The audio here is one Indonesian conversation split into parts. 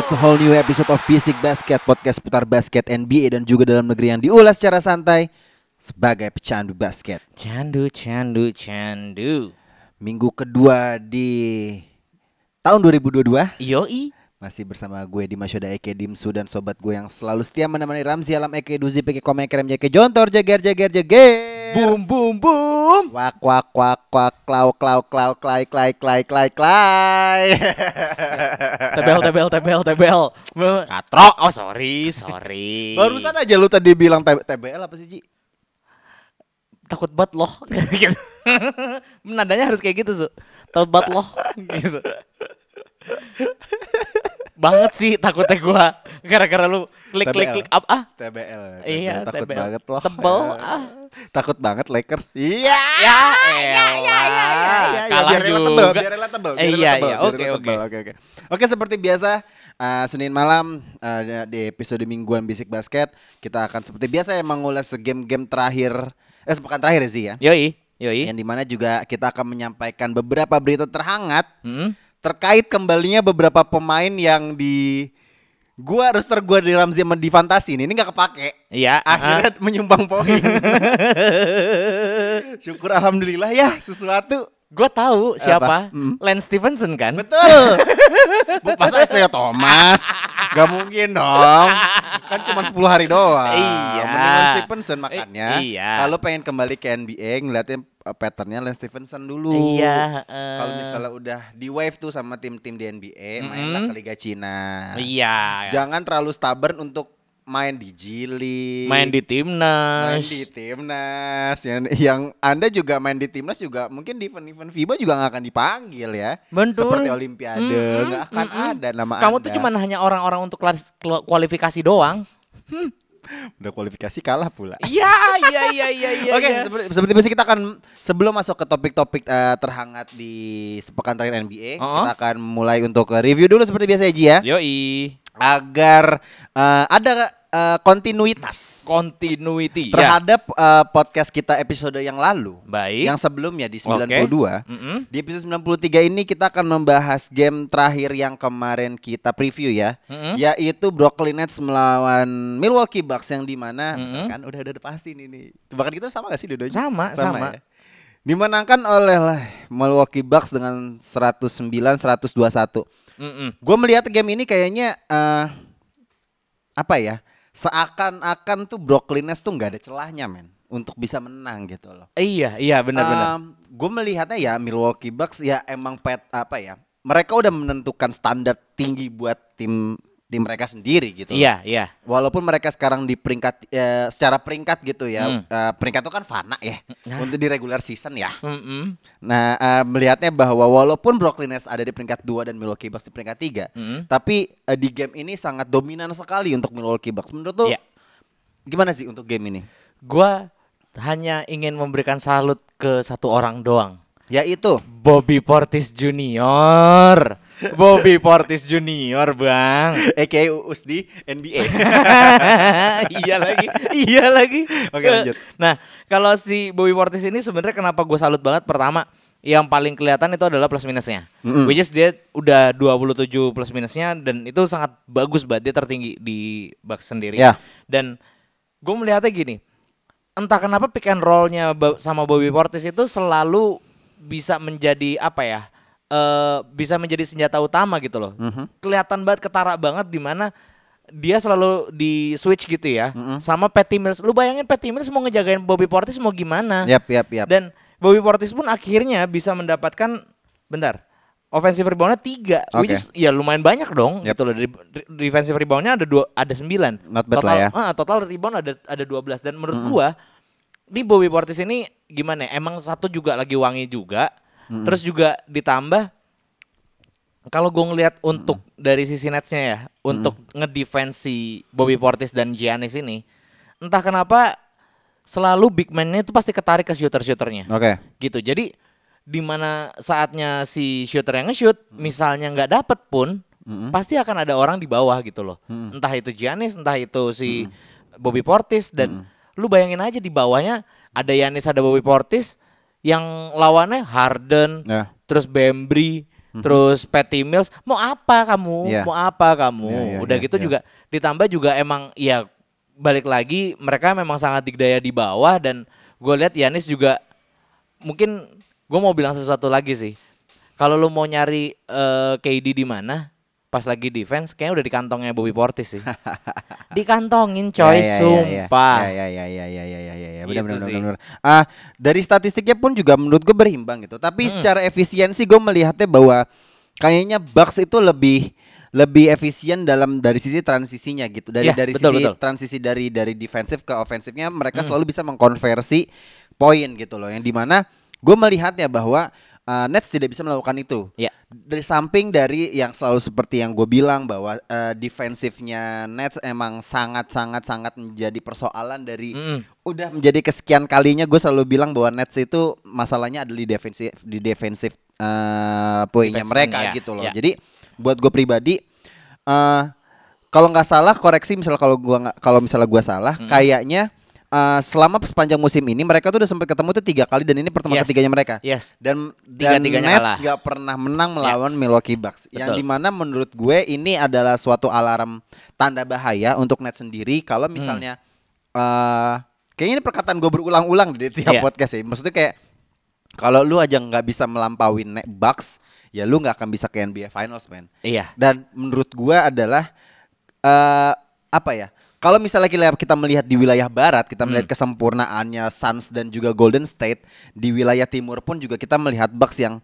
It's a whole new episode of Basic Basket Podcast putar basket NBA dan juga dalam negeri yang diulas secara santai sebagai pecandu basket. Candu, candu, candu. Minggu kedua di tahun 2022 Yoi. Masih bersama gue di Masyoda Eke Dimsu dan sobat gue yang selalu setia menemani Ramzi Alam Eke Duzi Peke Kome Kerem Jeke Jontor Jager Jager Jager. Boom, boom, boom. Wak wak wak wak klau klau klau klai klai klai klai klai. Tebel, tebel, tebel, tebel. Katrok. Oh, sorry, sorry. Barusan aja lu tadi bilang T- TBL apa sih Ji? takut banget loh. gitu. Nadanya harus kayak gitu, Su. Takut banget loh. gitu. Banget sih takutnya gua gara-gara lu klik klik TBL. klik up ah. TBL. Iya, takut TBL. banget loh. Tebel, ah. Takut banget Lakers. Iya. Ya, ya, ya, ya, ya. Kalah biar juga. biar relatable, biar Eh, iya, iya. Oke, oke. oke, oke. Oke, seperti biasa uh, Senin malam uh, di episode mingguan Bisik Basket kita akan seperti biasa ya mengulas game-game terakhir eh sepekan terakhir sih ya. Yoi, yoi. Yang di mana juga kita akan menyampaikan beberapa berita terhangat Hmm. Terkait kembalinya beberapa pemain yang di gua roster gua di Ramzi sama di Fantasi ini, ini nggak kepake. Iya, Akhirnya menyumbang poin. Syukur alhamdulillah ya sesuatu. Gue tahu siapa, Hmm. Lance Stevenson kan? Betul. Bu, Masa saya Thomas? Gak mungkin dong. Kan cuma 10 hari doang. Iya. Mendingan Stevenson makanya. Eh, iya. Kalau pengen kembali ke NBA ngeliatin uh, patternnya Lance Stevenson dulu. Iya, eh. Kalau misalnya udah di wave tuh sama tim-tim di NBA, mainlah ke Liga Cina. Iya. Jangan terlalu stubborn untuk main di Jili. Main di main timnas. di timnas yang, yang anda juga main di timnas juga mungkin di event-event FIBA juga nggak akan dipanggil ya Betul. seperti Olimpiade nggak akan mm-mm. ada nama Kamu anda. tuh cuma hanya orang-orang untuk kualifikasi doang. Udah kualifikasi kalah pula Iya, iya, iya, iya, iya. Oke, iya. seperti, seperti biasa kita akan sebelum masuk ke topik-topik eh, terhangat di sepekan terakhir NBA, Oh. kita akan mulai untuk review dulu seperti biasa ya Ji ya, Yoi. agar eh, ada eh, kontinuitas Continuity. Ya. terhadap eh, podcast kita episode yang lalu, Baik. yang sebelumnya di Oke. 92. Mm-mm. Di episode 93 ini kita akan membahas game terakhir yang kemarin kita preview ya, Mm-mm. yaitu Brooklyn Nets melawan Milwaukee Bucks yang di mana Mm-mm. kan udah udah pasti nih nih. Bahkan kita sama gak sih dua Sama, sama. ya? Dimenangkan oleh lah Milwaukee Bucks dengan 109-121. Mm-mm. Gue melihat game ini kayaknya eh, apa ya? Seakan-akan tuh Brooklyn Nets tuh nggak ada celahnya men untuk bisa menang gitu loh. Iya, iya, benar-benar. gue melihatnya ya Milwaukee Bucks ya emang pet apa ya? Mereka udah menentukan standar tinggi buat tim tim mereka sendiri gitu. Iya, iya. Walaupun mereka sekarang di peringkat eh, secara peringkat gitu ya. Hmm. eh, peringkat itu kan fana ya untuk di regular season ya. Mm-mm. Nah, eh, melihatnya bahwa walaupun Brooklyn Nets ada di peringkat 2 dan Milwaukee Bucks di peringkat 3, Mm. tapi eh, di game ini sangat dominan sekali untuk Milwaukee Bucks. Menurut tuh Iya. gimana sih untuk game ini? Gua hanya ingin memberikan salut ke satu orang doang. Yaitu Bobby Portis Junior. Bobby Portis Junior, Bang. aka Uus di NBA. iya lagi, iya lagi. Oke, lanjut. Nah, kalau si Bobby Portis ini sebenarnya kenapa gue salut banget? Pertama, yang paling kelihatan itu adalah plus minusnya. Mm-mm. Which is dia udah 27 plus minusnya dan itu sangat bagus banget. Dia tertinggi di Bucks sendiri. Ya. Dan gue melihatnya gini, entah kenapa pick and rollnya sama Bobby Portis itu selalu bisa menjadi apa ya? Eh bisa menjadi senjata utama gitu loh. Kelihatan banget ketara banget di mana dia selalu di switch gitu ya sama Patty Mills. Lu bayangin Patty Mills mau ngejagain Bobby Portis mau gimana? Yap, yap, yap. Dan Bobby Portis pun akhirnya bisa mendapatkan bentar. Offensive reboundnya tiga, which Oke. is ya lumayan banyak dong Yep. gitu loh. Dari defensive reboundnya ada dua, ada sembilan. Not bad total, lah ya. ah, total rebound ada ada 12 dan menurut gua ini Bobby Portis ini gimana? ya? Emang satu juga lagi wangi juga, terus juga ditambah kalau gue ngelihat untuk dari sisi Netsnya ya, untuk ngedefense si Bobby Portis dan Giannis ini, entah kenapa selalu big man-nya itu pasti ketarik ke shooter-shooternya. Oke. gitu. Jadi di mana saatnya si shooter yang nge-shoot misalnya nggak dapet pun pasti akan ada orang di bawah gitu loh. Entah itu Giannis, entah itu si Bobby Portis dan lu bayangin aja di bawahnya ada Giannis, ada Bobby Portis yang lawannya Harden, Ya. terus Bembry, terus Patty Mills. Mau apa kamu? Iya. Mau apa kamu? Iya, iya, Udah iya, gitu iya. juga ditambah juga emang ya balik lagi mereka memang sangat digdaya di bawah dan gue lihat Yanis juga mungkin gue mau bilang sesuatu lagi sih kalau lu mau nyari eh, KD di mana pas lagi defense kayaknya udah di kantongnya Bobby Portis sih. Dikantongin coy, ya ya, ya, ya, ya, sumpah. Ya ya ya ya ya ya ya ya. Benar benar benar. Ah, dari statistiknya pun juga menurut gue berimbang gitu. Tapi hmm. secara efisiensi gue melihatnya bahwa kayaknya Bucks itu lebih lebih efisien dalam dari sisi transisinya gitu. Dari ya, dari betul, sisi betul. transisi dari dari defensif ke ofensifnya mereka hmm. selalu bisa mengkonversi poin gitu loh. Yang di mana gue melihatnya bahwa uh, Nets tidak bisa melakukan itu. Ya. Dari samping dari yang selalu seperti yang gue bilang bahwa uh, defensifnya Nets emang sangat sangat sangat menjadi persoalan dari Mm-mm. udah menjadi kesekian kalinya gue selalu bilang bahwa Nets itu masalahnya adalah di defensif di defensif uh, poinnya Defensive mereka ya, gitu loh. ya. Jadi buat gue pribadi uh, kalau nggak salah koreksi misal kalau gua kalau misalnya gua salah kayaknya uh, selama sepanjang musim ini mereka tuh udah sempat ketemu tuh tiga kali dan ini pertemuan Yes. ketiganya mereka. yes Dan dan Tiga-tiganya Nets nggak pernah menang melawan Milwaukee Bucks. Yang Betul. di mana menurut gue ini adalah suatu alarm tanda bahaya untuk Nets sendiri kalau Hmm. misalnya eh kayaknya ini perkataan gue berulang-ulang di tiap Iya. podcast ya. Maksudnya kayak kalau lu aja nggak bisa melampaui Net Bucks, ya lu nggak akan bisa ke NBA Finals, man. iya Dan menurut gua adalah eh apa ya? Kalau misalnya kita, melihat di wilayah barat, kita melihat Hmm. kesempurnaannya Suns dan juga Golden State, di wilayah timur pun juga kita melihat Bucks yang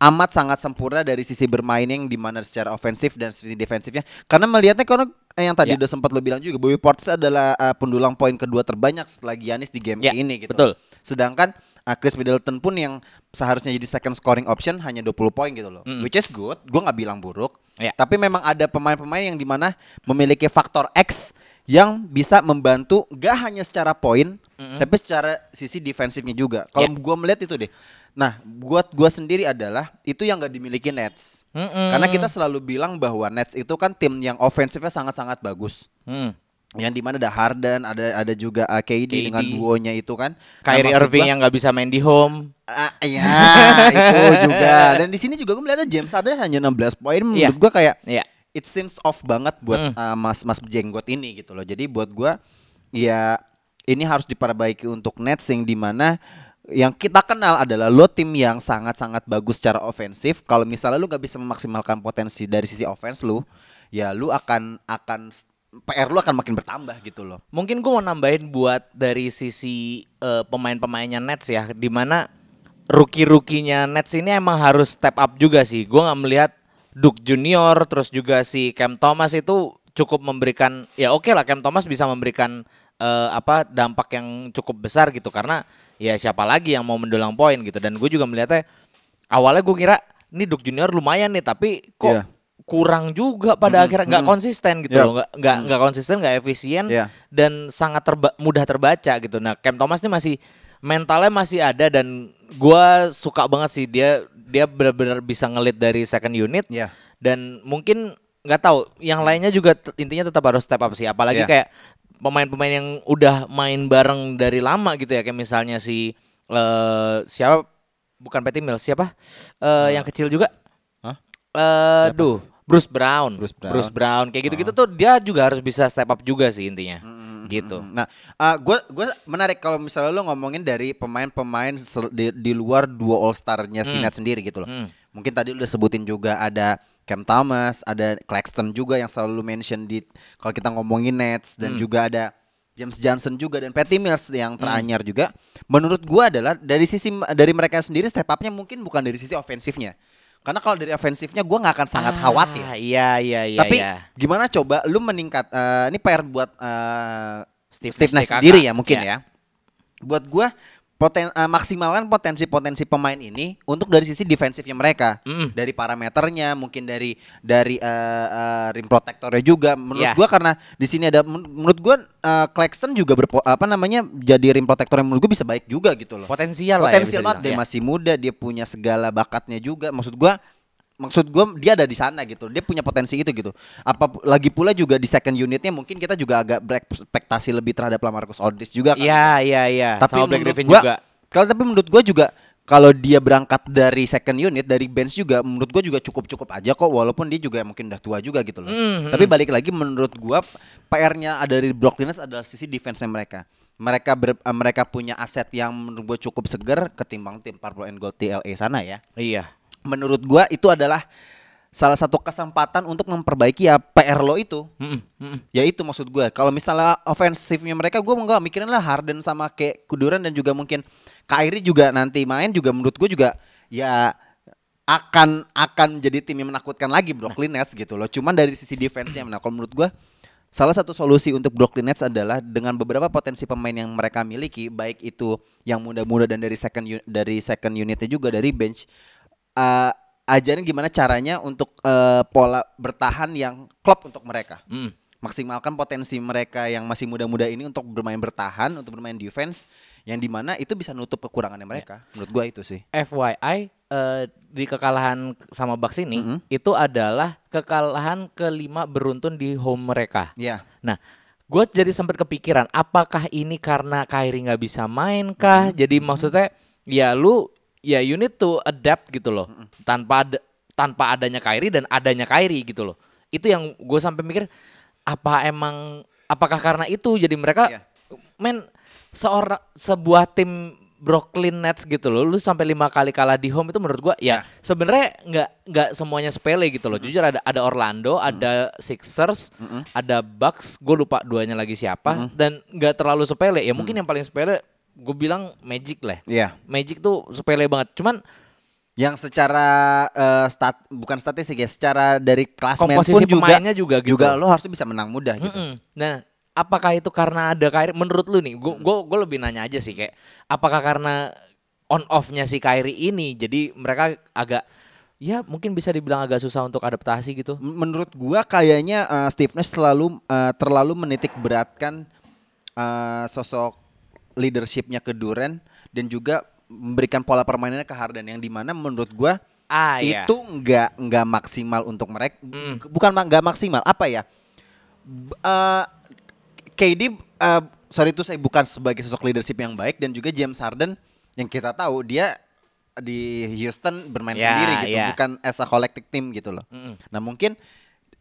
amat sangat sempurna dari sisi bermain yang di mana secara ofensif dan sisi defensifnya. Karena melihatnya karena yang tadi Ya. udah sempat lo bilang juga, Bobby Portis adalah eh, pendulang poin kedua terbanyak setelah Giannis di game Ya, ini gitu. betul. Sedangkan uh, Chris Middleton pun yang seharusnya jadi second scoring option hanya 20 poin gitu loh. Mm-mm. Which is good, gue nggak bilang buruk. Ya. Tapi memang ada pemain-pemain yang di mana memiliki faktor X yang bisa membantu gak hanya secara poin, tapi secara sisi defensifnya juga. Kalau Ya. gua melihat itu deh. Nah, buat gua sendiri adalah itu yang gak dimiliki Nets. Mm-mm. Karena kita selalu bilang bahwa Nets itu kan tim yang ofensifnya sangat-sangat bagus. Hmm. Yang di mana ada Harden, ada ada juga uh, KD, KD. dengan duonya itu kan. Nah, Kyrie maksud Irving gua- yang nggak bisa main di home Ah, iya itu juga. Dan di sini juga gue melihatnya James Harden hanya 16 poin. Menurut Iya. gue kayak Iya. It seems off banget buat Mm. uh, mas mas jenggot ini gitu loh. Jadi buat gue ya ini harus diperbaiki untuk Nets yang di mana yang kita kenal adalah lo tim yang sangat-sangat bagus secara ofensif. Kalau misalnya lu nggak bisa memaksimalkan potensi dari sisi offense lu, ya lu akan akan PR lu akan makin bertambah gitu loh. Mungkin gue mau nambahin buat dari sisi eh, pemain-pemainnya Nets ya, di mana rookie-rukinya Nets ini emang harus step up juga sih. Gue nggak melihat Duke Junior terus juga si Cam Thomas itu cukup memberikan ya oke lah Cam Thomas bisa memberikan eh, apa dampak yang cukup besar gitu karena ya siapa lagi yang mau mendulang poin gitu dan gue juga melihatnya awalnya gue kira ini Duke Junior lumayan nih tapi kok Iya. kurang juga pada akhirnya nggak konsisten gitu Iya. loh nggak nggak nggak konsisten nggak efisien Iya. dan sangat terba- mudah terbaca gitu. Nah, Cam Thomas ini masih mentalnya masih ada dan gua suka banget sih dia dia benar-benar bisa ngelit dari second unit Iya. dan mungkin nggak tahu yang lainnya juga intinya tetap harus step up sih apalagi Iya. kayak pemain-pemain yang udah main bareng dari lama gitu ya kayak misalnya si eh siapa bukan Patty Mills siapa Eh yang kecil juga Hah? eh duh Bruce Brown. Bruce Brown. kayak gitu-gitu tuh dia juga harus bisa step up juga sih intinya. Gitu. Nah, gue gue menarik kalau misalnya lo ngomongin dari pemain-pemain di, di luar dua All Star-nya Hmm. Nets sendiri gitu loh. Hmm. Mungkin tadi udah sebutin juga ada Cam Thomas, ada Claxton juga yang selalu lu mention di kalau kita ngomongin Nets dan Hmm. juga ada James Johnson juga dan Patty Mills yang teranyar juga. Menurut gua adalah dari sisi dari mereka sendiri step up-nya mungkin bukan dari sisi ofensifnya. Karena kalau dari ofensifnya gua nggak akan sangat khawatir. Ah, Iya iya iya. Tapi iya. gimana coba lu meningkat eh, ini PR buat eh, Steve Steve, sendiri ya mungkin Ya. ya. buat gua poten eh, maksimalkan potensi-potensi pemain ini untuk dari sisi defensifnya mereka Mm-mm. dari parameternya mungkin dari dari eh, eh, rim protectornya juga menurut Ya. gua karena di sini ada men- menurut gua eh, Claxton juga berpo, apa namanya jadi rim protector yang menurut gua bisa baik juga gitu loh Potensial lah ya, potensial bisa banget dia dibilang. masih muda dia punya segala bakatnya juga maksud gua maksud gua dia ada di sana gitu dia punya potensi itu gitu apa lagi pula juga di second unitnya mungkin kita juga agak berekspektasi lebih terhadap Lamarcus Aldridge juga kan Iya, iya, iya. tapi Sama Black Griffin gua, juga. kalau tapi menurut gua juga kalau dia berangkat dari second unit dari bench juga menurut gua juga cukup cukup aja kok walaupun dia juga mungkin udah tua juga gitu loh Mhm. tapi balik lagi menurut gua PR-nya ada dari Brooklyn Nets adalah sisi defense-nya mereka mereka ber- eh, mereka punya aset yang menurut gua cukup segar ketimbang tim Purple and Gold TLA sana ya Iya. Menurut gua itu adalah salah satu kesempatan untuk memperbaiki ya PR lo itu Mm-mm, mm-mm. Ya itu maksud gue. Kalau misalnya ofensifnya mereka gue nggak mikirin lah Harden sama kayak Kuduran dan juga mungkin Kyrie juga nanti main juga menurut gue juga ya akan akan jadi tim yang menakutkan lagi Brooklyn Nets gitu loh. Cuman dari sisi defense-nya nah kalau menurut gue salah satu solusi untuk Brooklyn Nets adalah dengan beberapa potensi pemain yang mereka miliki baik itu yang muda-muda dan dari second dari second unitnya juga dari bench eh, ajarin gimana caranya untuk eh, pola bertahan yang klop untuk mereka Mm. maksimalkan potensi mereka yang masih muda-muda ini untuk bermain bertahan, untuk bermain defense yang di mana itu bisa nutup kekurangannya mereka. Menurut gua itu sih. FYI eh, di kekalahan sama Bucks ini Mhm. itu adalah kekalahan kelima beruntun di home mereka. Ya. Nah, gue jadi sempat kepikiran, apakah ini karena Kyrie nggak bisa main kah? Jadi maksudnya, ya lu, ya you need to adapt gitu loh, tanpa ada, tanpa adanya Kyrie dan adanya Kyrie gitu loh. Itu yang gue sampai mikir, apa emang, apakah karena itu jadi mereka, Iya. men, seorang sebuah tim Brooklyn Nets gitu loh, lu sampai lima kali kalah di home itu menurut gua ya sebenarnya nggak nggak semuanya sepele gitu loh. Jujur ada ada Orlando, ada Sixers, ada Bucks, gue lupa duanya lagi siapa dan nggak terlalu sepele. Ya mungkin yang paling sepele gue bilang Magic lah. Iya. Magic tuh sepele banget. Cuman Yang secara eh, stat bukan statistik ya, secara dari klasmen pun juga juga gitu. Juga lo harusnya bisa menang mudah gitu. Mm-mm. Nah, apakah itu karena ada Kyrie? Menurut lu nih, gue gue lebih nanya aja sih kayak apakah karena on off-nya si Kyrie ini jadi mereka agak ya mungkin bisa dibilang agak susah untuk adaptasi gitu. Menurut gua kayaknya eh, Steve Nash terlalu eh, terlalu menitik beratkan eh, sosok leadershipnya ke Duren dan juga memberikan pola permainannya ke Harden yang di mana menurut gua Ah, iya. itu nggak nggak maksimal untuk mereka Mm. bukan nggak maksimal apa ya B- eh, KD eh, sorry itu saya bukan sebagai sosok leadership yang baik dan juga James Harden yang kita tahu dia di Houston bermain Ya, sendiri gitu ya. bukan as a collective team gitu loh Mm-mm. nah mungkin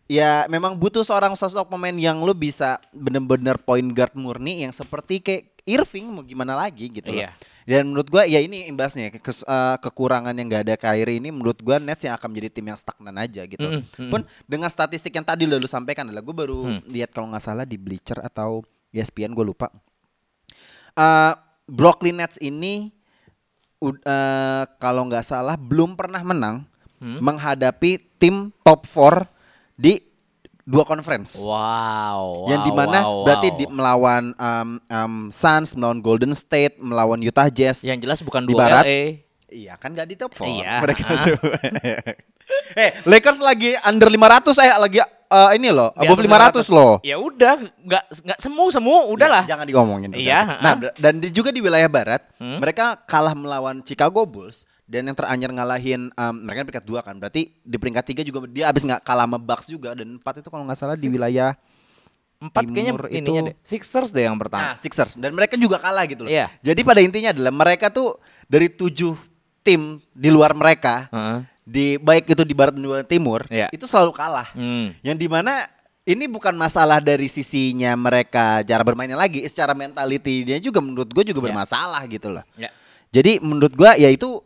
ya memang butuh seorang sosok pemain yang lu bisa bener-bener point guard murni yang seperti kayak Irving mau gimana lagi gitu loh. Iya. Dan menurut gua ya ini imbasnya kes- eh, kekurangan yang gak ada Kyrie ini menurut gua Nets yang akan menjadi tim yang stagnan aja gitu. Mm-mm, mm-mm. Pun dengan statistik yang tadi lu sampaikan adalah gua baru Hmm. lihat kalau nggak salah di Bleacher atau ESPN gue lupa. Eh, Brooklyn Nets ini eh, kalau nggak salah belum pernah menang Hmm. menghadapi tim top 4 di dua conference. Wow. yang wow, di mana wow, berarti wow. di, melawan um, um, Suns, melawan Golden State, melawan Utah Jazz. yang jelas bukan di dua barat. LA. Iya kan gak di top 4 Iya, Mereka ah. semua. eh Lakers lagi under 500 eh lagi eh, ini loh Di above atas 500 loh Ya udah, nggak nggak semu semu, udahlah. Ya, jangan diomongin udah. Iya, Nah ah. dan di- juga di wilayah barat Hmm. Mereka kalah melawan Chicago Bulls Dan yang teranyar ngalahin um, Mereka kan peringkat 2 kan Berarti di peringkat 3 juga Dia abis nggak kalah sama Bucks juga Dan 4 itu kalau nggak salah di wilayah Empat kayaknya Timur ininya itu- deh. Sixers deh yang pertama. Nah, Sixers dan mereka juga kalah gitu loh. Iya. Jadi pada intinya adalah mereka tuh dari tujuh tim di luar mereka Heeh. di baik itu di barat dan di timur Iya. itu selalu kalah. Hmm. Yang di mana ini bukan masalah dari sisinya mereka cara bermainnya lagi, secara mentality-nya juga menurut gue juga Iya. bermasalah gitu loh. Ya. Jadi menurut gua ya itu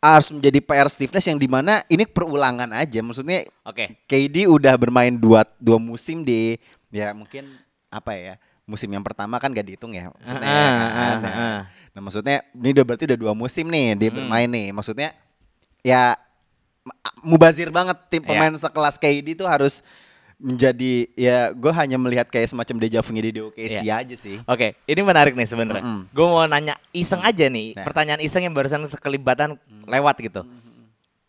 harus menjadi PR Nash yang di mana ini perulangan aja. Maksudnya Oke. KD udah bermain dua dua musim di ya mungkin apa ya musim yang pertama kan gak dihitung ya maksudnya Ah, ya ah, kan? ah, Nah, ah. nah, maksudnya ini udah berarti udah dua musim nih dia bermain nih maksudnya ya mubazir banget tim Iya. pemain sekelas KD itu harus menjadi ya gue hanya melihat kayak semacam deja vu-nya di OKC Iya. aja sih. Oke, ini menarik nih sebenarnya. Gue mau nanya iseng aja nih, Nah. pertanyaan iseng yang barusan sekelibatan lewat gitu.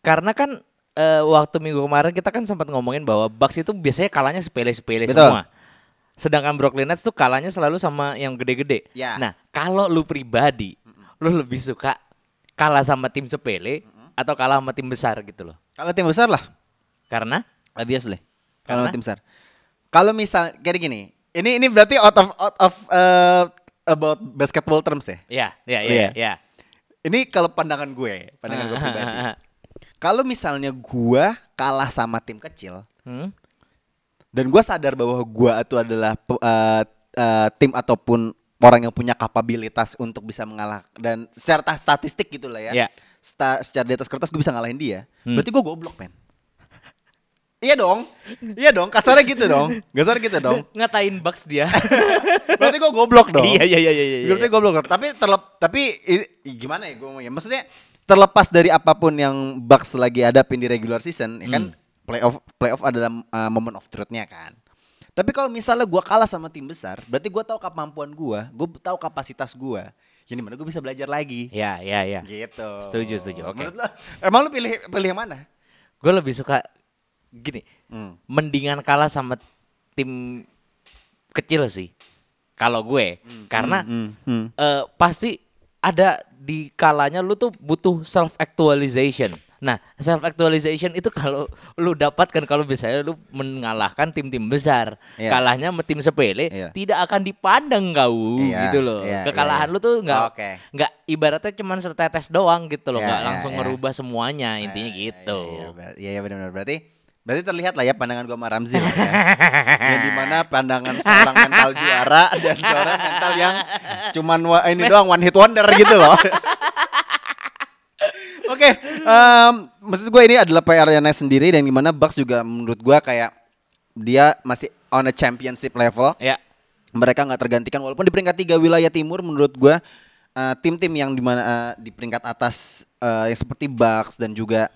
Karena kan eh, waktu minggu kemarin kita kan sempat ngomongin bahwa Bucks itu biasanya kalahnya sepele-sepele semua. Sedangkan Brooklyn Nets tuh kalahnya selalu sama yang gede-gede. Ya. Nah, kalau lu pribadi, lu lebih suka kalah sama tim sepele atau kalah sama tim besar gitu loh. Kalau tim besar lah, Karena obviously. Kalau tim besar. Kalau misal kayak gini, ini ini berarti out of out of uh, about basketball terms ya. ya, ya, ya, Iya. ya. Ini kalau pandangan gue, pandangan gue pribadi. Kalau misalnya gue kalah sama tim kecil Hmm? dan gue sadar bahwa gue itu adalah uh, uh, tim ataupun orang yang punya kapabilitas untuk bisa mengalah dan secara ta- statistik gitu lah ya. Iya. Sta- secara di atas kertas gue bisa ngalahin dia. Hmm. Berarti gue goblok, men. Iya dong. Iya dong, kasarnya gitu dong. Kasarnya gitu dong. Ngatain Bucks dia. Berarti gue goblok dong. Iya, iya, iya, iya, iya. Berarti goblok. Tapi terlep tapi i- gimana ya gue ngomongnya? Maksudnya terlepas dari apa pun yang Bucks lagi hadapin di regular season, ya kan playoff playoff adalah uh, moment of truth-nya kan. Tapi kalau misalnya gue kalah sama tim besar, berarti gue tahu kemampuan gue, gue tahu kapasitas gue. Yang di mana gue bisa belajar lagi. Ya, ya, ya. Gitu. Setuju, setuju. Oke. Menurut lo, emang lu pilih pilih yang mana? Gue lebih suka gini, Hmm. mendingan kalah sama tim kecil sih. Kalau gue, karena hmm, hmm. eh, pasti ada di kalanya lu tuh butuh self actualization. Nah, self actualization itu kalau lu dapatkan kalau misalnya lu mengalahkan tim-tim besar, Iya. kalahnya sama tim sepele, Iya. tidak akan dipandang kau Iya, gitu loh. iya, Kekalahan iya, lu tuh nggak nggak ibaratnya cuman setetes doang gitu loh, Iya, nggak iya, langsung iya. merubah semuanya intinya Iya, gitu. Iya, iya, ber- iya, iya, benar-benar. Berarti berarti terlihat lah ya pandangan gua sama Ramzi lah ya. yang di mana pandangan seorang mental juara dan seorang mental yang cuman ini doang one hit wonder gitu loh. Oke, em, maksud gue ini adalah PR-nya sendiri dan di mana Bucks juga menurut gua kayak dia masih on a championship level Ya. mereka nggak tergantikan walaupun di peringkat tiga wilayah timur menurut gua eh, tim-tim yang di mana eh, di peringkat atas eh, yang seperti Bucks dan juga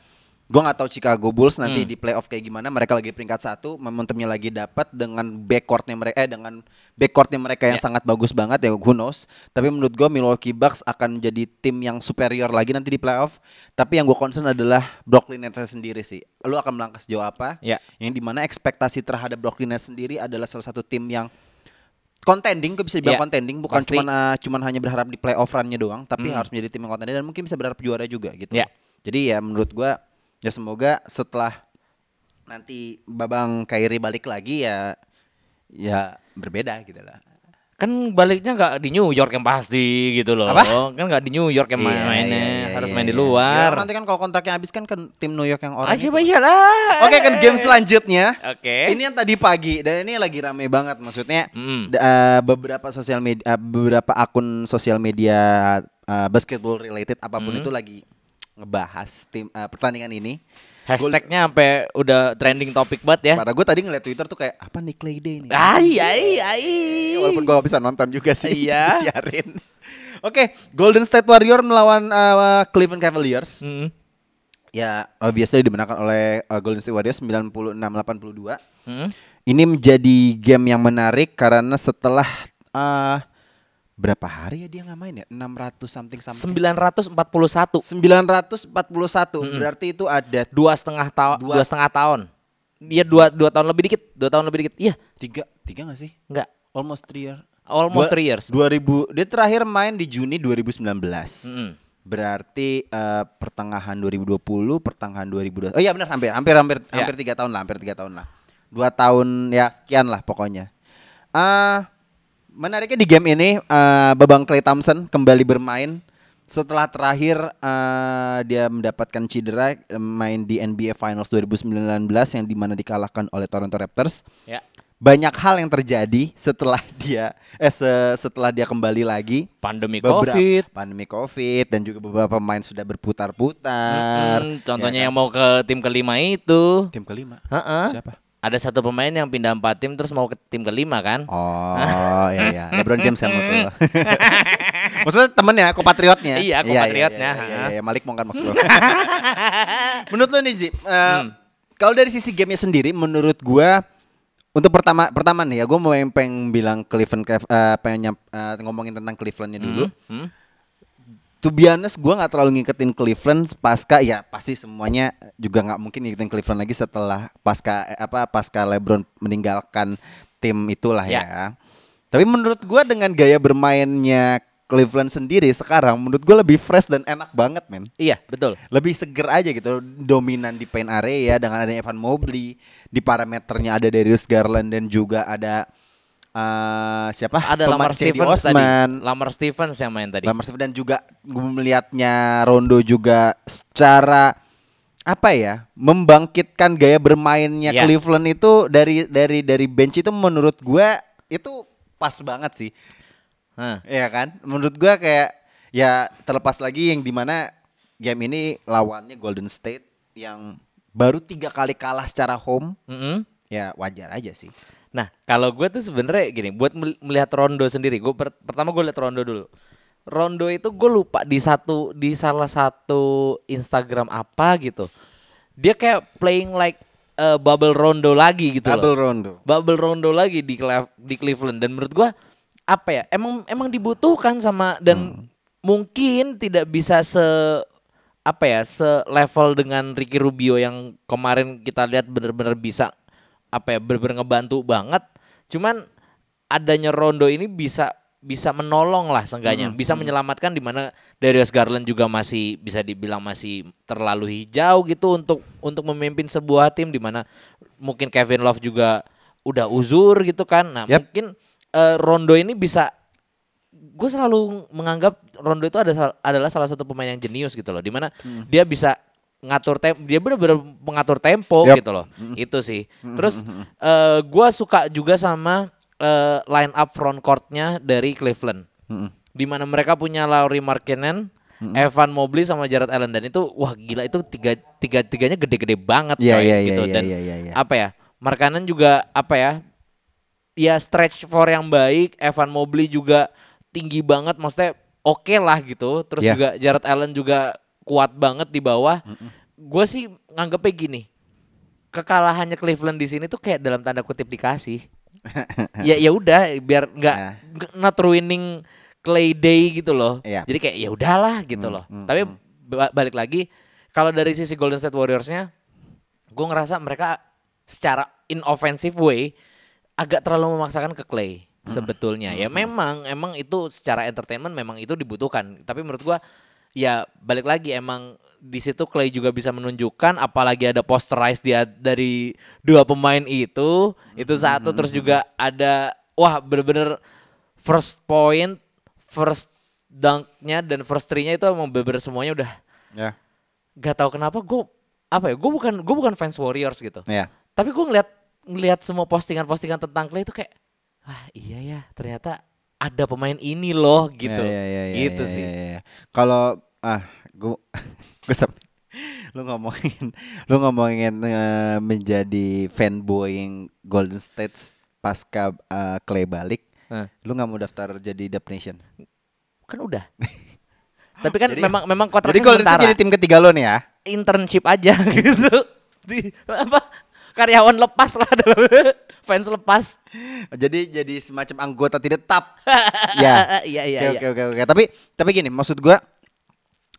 gua nggak tahu Chicago Bulls nanti di playoff kayak gimana mereka lagi peringkat satu momentumnya lagi dapat dengan backcourtnya mereka eh dengan backcourtnya mereka yang Ya. sangat bagus banget ya who knows tapi menurut gua Milwaukee Bucks akan menjadi tim yang superior lagi nanti di playoff tapi yang gue concern adalah Brooklyn Nets sendiri sih lu akan melangkah sejauh apa Ya. yang di mana ekspektasi terhadap Brooklyn Nets sendiri adalah salah satu tim yang contending, gue bisa dibilang Iya, contending, bukan cuman uh, cuman hanya berharap di playoff run-nya doang, tapi Hmm. harus menjadi tim yang contending dan mungkin bisa berharap juara juga gitu. Iya. Jadi ya menurut gua ya semoga setelah nanti Babang Kairi balik lagi ya ya berbeda gitu lah. Kan baliknya nggak di New York yang pasti gitu loh. Apa? Kan nggak di New York yang Iya, main mainnya, iya, iya, harus iya, main di iya. luar. Ya, nanti kan kalau kontraknya habis kan ke tim New York yang orang. Ah, itu. siapa iyalah. Oke kan game selanjutnya. Oke. Ini yang tadi pagi dan ini lagi rame banget maksudnya Mm. eh, beberapa sosial media eh, beberapa akun sosial media eh, basketball related apa pun Mm. itu lagi ngebahas tim eh, pertandingan ini. Hashtagnya sampai udah trending topik banget ya. Pada gue tadi ngeliat Twitter tuh kayak apa nih Clay Day nih. Ai ai ai. Walaupun gue gak bisa nonton juga sih Iya. disiarin. Oke, Golden State Warrior melawan eh, Cleveland Cavaliers. Hmm. Ya, obviously dimenangkan oleh eh, Golden State Warriors 96-82. Hmm. Ini menjadi game yang menarik karena setelah eh, berapa hari ya dia nggak main ya? 600 something something. 941 941 berarti itu ada dua setengah tahun Dua- dua setengah tahun Iya dua dua tahun lebih dikit dua tahun lebih dikit iya tiga tiga nggak sih? enggak Almost three year. Almost Dua- three years. 2000 dia terakhir main di Juni 2019. Mm-mm. Berarti eh, pertengahan 2020, pertengahan 2020. Oh iya benar hampir hampir hampir Ya. hampir tiga tahun lah, hampir tiga tahun lah. Dua tahun ya sekian lah pokoknya. Ah menariknya di game ini eh, Babang Clay Thompson kembali bermain. Setelah terakhir eh, dia mendapatkan cedera eh, main di NBA Finals 2019 yang di mana dikalahkan oleh Toronto Raptors. Ya. Banyak hal yang terjadi setelah dia eh se- setelah dia kembali lagi. Pandemi Beberapa- covid. Pandemi covid dan juga beberapa pemain sudah berputar-putar. Mm-mm, contohnya Ya yang mau ke tim kelima itu. Kan? tim kelima? Heeh. siapa ada satu pemain yang pindah empat tim terus mau ke tim kelima kan oh iya iya LeBron James yang tuh maksudnya temennya kompatriotnya Iya, kompatriotnya, iya, iya, ha. iya, Malik mau kan maksud lo menurut lo nih Ji eh, Hmm. kalau dari sisi gamenya sendiri menurut gua untuk pertama pertama nih ya, gue mau pengen bilang Cleveland, Clev- eh, pengen nyam- eh, ngomongin tentang Clevelandnya dulu. Hmm? To be honest, gue nggak terlalu ngikutin Cleveland pasca ya pasti semuanya juga nggak mungkin ngikutin Cleveland lagi setelah pasca eh, apa pasca LeBron meninggalkan tim itulah ya. Ya. Tapi menurut gue dengan gaya bermainnya Cleveland sendiri sekarang, menurut gue lebih fresh dan enak banget men. Iya, betul. Lebih seger aja gitu, dominan di paint area dengan adanya Evan Mobley, di parameternya ada Darius Garland dan juga ada eh, siapa? Ada Lamar Stevens tadi. Osman. Lamar Stevens yang main tadi. Lamar Stevens dan juga gue melihatnya Rondo juga secara apa ya membangkitkan gaya bermainnya Ya. Cleveland itu dari dari dari bench itu menurut gue itu pas banget sih Hah. Iya kan menurut gue kayak ya terlepas lagi yang di mana game ini lawannya Golden State yang baru tiga kali kalah secara home Mm-mm. ya wajar aja sih Nah, kalau gue tuh sebenarnya gini, buat mel- melihat Rondo sendiri, gue pertama gue lihat Rondo dulu. Rondo itu gue lupa di satu di salah satu Instagram apa gitu. Dia kayak playing like uh, bubble Rondo lagi gitu double loh. Rondo Bubble Rondo lagi di Clef- di Cleveland dan menurut gua apa ya? Emang emang dibutuhkan sama dan mungkin tidak bisa se apa ya se level dengan Ricky Rubio yang kemarin kita lihat benar-benar bisa apa ya benar-benar ngebantu banget. Cuman adanya Rondo ini bisa bisa menolong lah seenggaknya, bisa menyelamatkan di mana Darius Garland juga masih bisa dibilang masih terlalu hijau gitu untuk untuk memimpin sebuah tim di mana mungkin Kevin Love juga udah uzur gitu kan. Nah, Yap. mungkin eh, Rondo ini bisa gue selalu menganggap Rondo itu ada adalah salah satu pemain yang jenius gitu loh, di mana dia bisa ngatur tem dia benar-benar mengatur tempo Yap. gitu loh, itu sih. Terus eh, gue suka juga sama eh, line up front courtnya dari Cleveland, di mana mereka punya Laurie Markkinen, Evan Mobley sama Jared Allen dan itu wah gila itu tiga tiga tiganya gede-gede banget Iya, coy, iya, iya, gitu iya, dan iya, iya, iya. apa ya Markkanen juga apa ya ya stretch for yang baik Evan Mobley juga tinggi banget maksudnya oke lah gitu terus Ya. juga Jared Allen juga kuat banget di bawah gue sih nganggepnya gini kekalahannya Cleveland di sini tuh kayak dalam tanda kutip dikasih. Ya ya udah biar nggak Ya. nggak- not ruining Clay Day gitu loh. Iya. jadi kayak ya udahlah gitu loh. tapi ba- balik lagi kalau dari sisi Golden State Warriorsnya gue ngerasa mereka secara in offensive way agak terlalu memaksakan ke Clay sebetulnya. Ya memang emang itu secara entertainment memang itu dibutuhkan. Tapi menurut gua ya balik lagi emang di situ Clay juga bisa menunjukkan apalagi ada posterize dia dari dua pemain itu itu satu terus juga ada wah bener-bener first point first dunknya dan first three-nya itu emang bener-bener semuanya udah ya. Gak tahu kenapa gue apa ya gue bukan gue bukan fans Warriors gitu. Ya. Tapi gue ngeliat ngeliat semua postingan-postingan tentang Clay itu kayak wah iya ya ternyata ada pemain ini loh gitu Ya, ya, ya, ya, gitu ya, sih ya. Kalau ah gua gua sam- lu ngomongin lu ngomongin eh, menjadi fanboying Golden State pasca eh, Clay balik. Lu nggak mau daftar jadi Dub Nation? kan udah tapi kan Jadi- memang memang Jadi kontraknya Golden State jadi tim ketiga lo nih ya? internship aja gitu di apa karyawan lepas lah fans lepas Jadi jadi semacam anggota tidak tetap. ya. iya iya Oke iya oke oke. Tapi tapi gini, maksud gua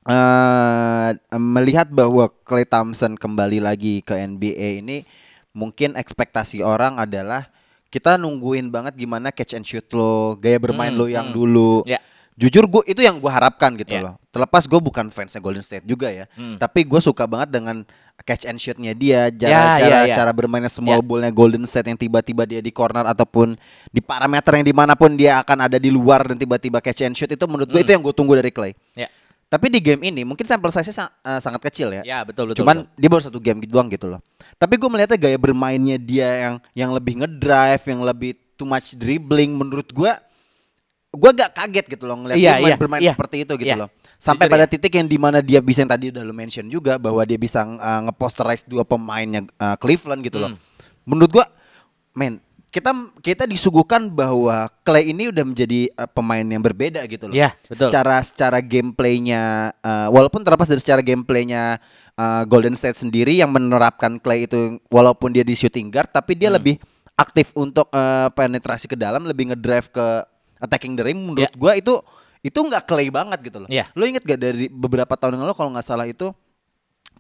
eh melihat bahwa Clay Thompson kembali lagi ke NBA ini mungkin ekspektasi orang adalah kita nungguin banget gimana catch and shoot lo, gaya bermain Hmm, lo yang hmm. dulu. Ya. Jujur gue itu yang gue harapkan gitu Ya. loh. Terlepas gue bukan fansnya Golden State juga ya, Hmm. tapi gue suka banget dengan catch and shootnya dia, cara Ya, cara, ya, ya. cara bermainnya small Ya. ballnya Golden State yang tiba-tiba dia di corner ataupun di parameter yang di mana pun dia akan ada di luar dan tiba-tiba catch and shoot itu menurut gue Hmm. itu yang gue tunggu dari Clay. ya Tapi di game ini mungkin sampel size-nya sa- eh, sangat kecil ya. ya betul betul Cuman betul. dia baru satu game gitu doang gitu loh. Tapi gue melihatnya gaya bermainnya dia yang yang lebih ngedrive, yang lebih too much dribbling menurut gue gue gak kaget gitu loh ngeliat Iya, dia main iya, bermain iya, seperti itu gitu iya. loh. Sampai Jujur pada titik yang di mana dia bisa yang tadi udah lo mention juga bahwa dia bisa uh, ngeposterize dua pemainnya uh, Cleveland gitu loh. Hmm. Menurut gue, men kita kita disuguhkan bahwa Clay ini udah menjadi uh, pemain yang berbeda gitu loh. Iya, betul. Secara secara gameplaynya, uh, walaupun terlepas dari secara gameplaynya uh, Golden State sendiri yang menerapkan Clay itu walaupun dia di shooting guard, tapi dia lebih aktif untuk eh, penetrasi ke dalam, lebih ngedrive ke attacking the rim. Menurut Ya. gua itu itu nggak clay banget gitu loh. Ya. Lo inget gak dari beberapa tahun yang lalu kalau nggak salah itu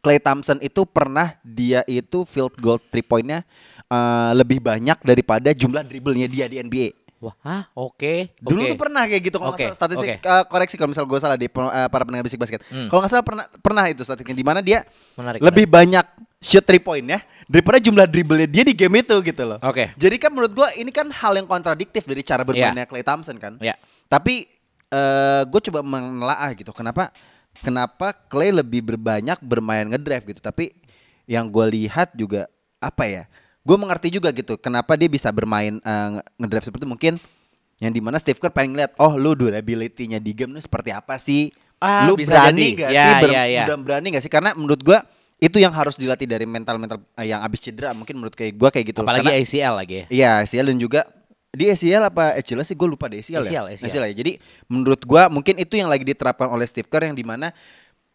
Clay Thompson itu pernah dia itu field goal three pointnya eh, lebih banyak daripada jumlah dribblenya dia di NBA. Wah, hah? Oke. Dulu oke. tuh pernah kayak gitu kalau Oke, salah statistik oke. eh, koreksi kalau misal gue salah di eh, para pendengar bisik basket. Hmm. Kalau nggak salah pernah pernah itu statistiknya di mana dia Menarik, lebih banyak shoot three point ya daripada jumlah dribblenya dia di game itu gitu loh. Oke. Jadi kan menurut gua ini kan hal yang kontradiktif dari cara bermainnya Clay Thompson kan. Ya. Tapi eh gue coba menelaah gitu. Kenapa kenapa Clay lebih berbanyak bermain ngedrive gitu. Tapi yang gue lihat juga apa ya? Gue mengerti juga gitu. Kenapa dia bisa bermain nge- ngedrive seperti itu. mungkin yang di mana Steve Kerr pengen lihat oh lu durability-nya di game ini seperti apa sih? Ah, lu bisa berani jadi. gak Ya, sih? Ber- ya, ya. udah berani gak sih? Karena menurut gua itu yang harus dilatih dari mental-mental eh, yang abis cedera. Mungkin menurut kayak gua kayak gitu. Apalagi Karena- ACL lagi ya. Iya ACL dan juga di ACL apa ACL sih gue lupa di ACL, ACL, ya. ACL. ya. Jadi menurut gua mungkin itu yang lagi diterapkan oleh Steve Kerr yang di mana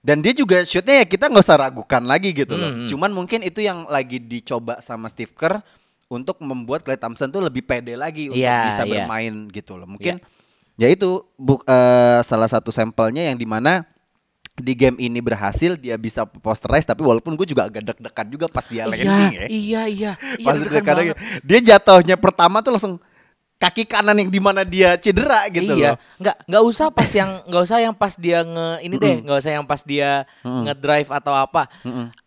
dan dia juga shootnya ya kita nggak usah ragukan lagi gitu loh. Hmm, hmm. Cuman mungkin itu yang lagi dicoba sama Steve Kerr untuk membuat Klay Thompson tuh lebih pede lagi untuk Iya, bisa iya. bermain gitu loh. Mungkin ya itu bu- eh, salah satu sampelnya yang di mana di game ini berhasil dia bisa posterize tapi walaupun gue juga agak deg-degan juga pas dia landing ya iya, iya. Iya, pas deg-degan deg-degan dia jatuhnya pertama tuh langsung kaki kanan yang di mana dia cedera gitu iya, loh. nggak nggak usah pas yang nggak usah yang pas dia nge ini deh, nggak usah yang pas dia ngedrive atau apa.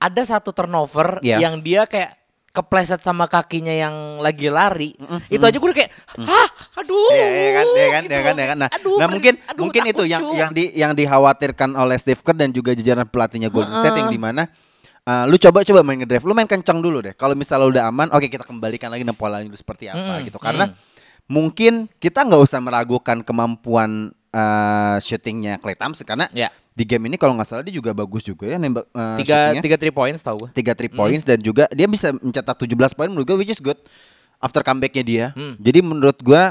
Ada satu turnover Iya. yang dia kayak kepleset sama kakinya yang lagi lari. Itu aja gue udah kayak, hah, aduh. Iya, iya kan, iya kan, gitu iya kan, iya kan. Nah, Aduh, nah mungkin aduh, mungkin itu yang cu. yang di yang dikhawatirkan oleh Steve Kerr dan juga jajaran pelatihnya Golden State yang di mana uh, lu coba coba main ngedrive, lu main kencang dulu deh. Kalau misalnya udah aman, oke kita kembalikan lagi polanya dulu seperti apa Mm, gitu. Karena mungkin kita nggak usah meragukan kemampuan uh, shootingnya Klay Thompson karena Ya. di game ini kalau nggak salah dia juga bagus juga ya nembak uh, Tiga shootingnya. tiga three points tau gue. tiga three points dan juga dia bisa mencetak 17 poin menurut gue which is good after comebacknya dia. Hmm. Jadi menurut gue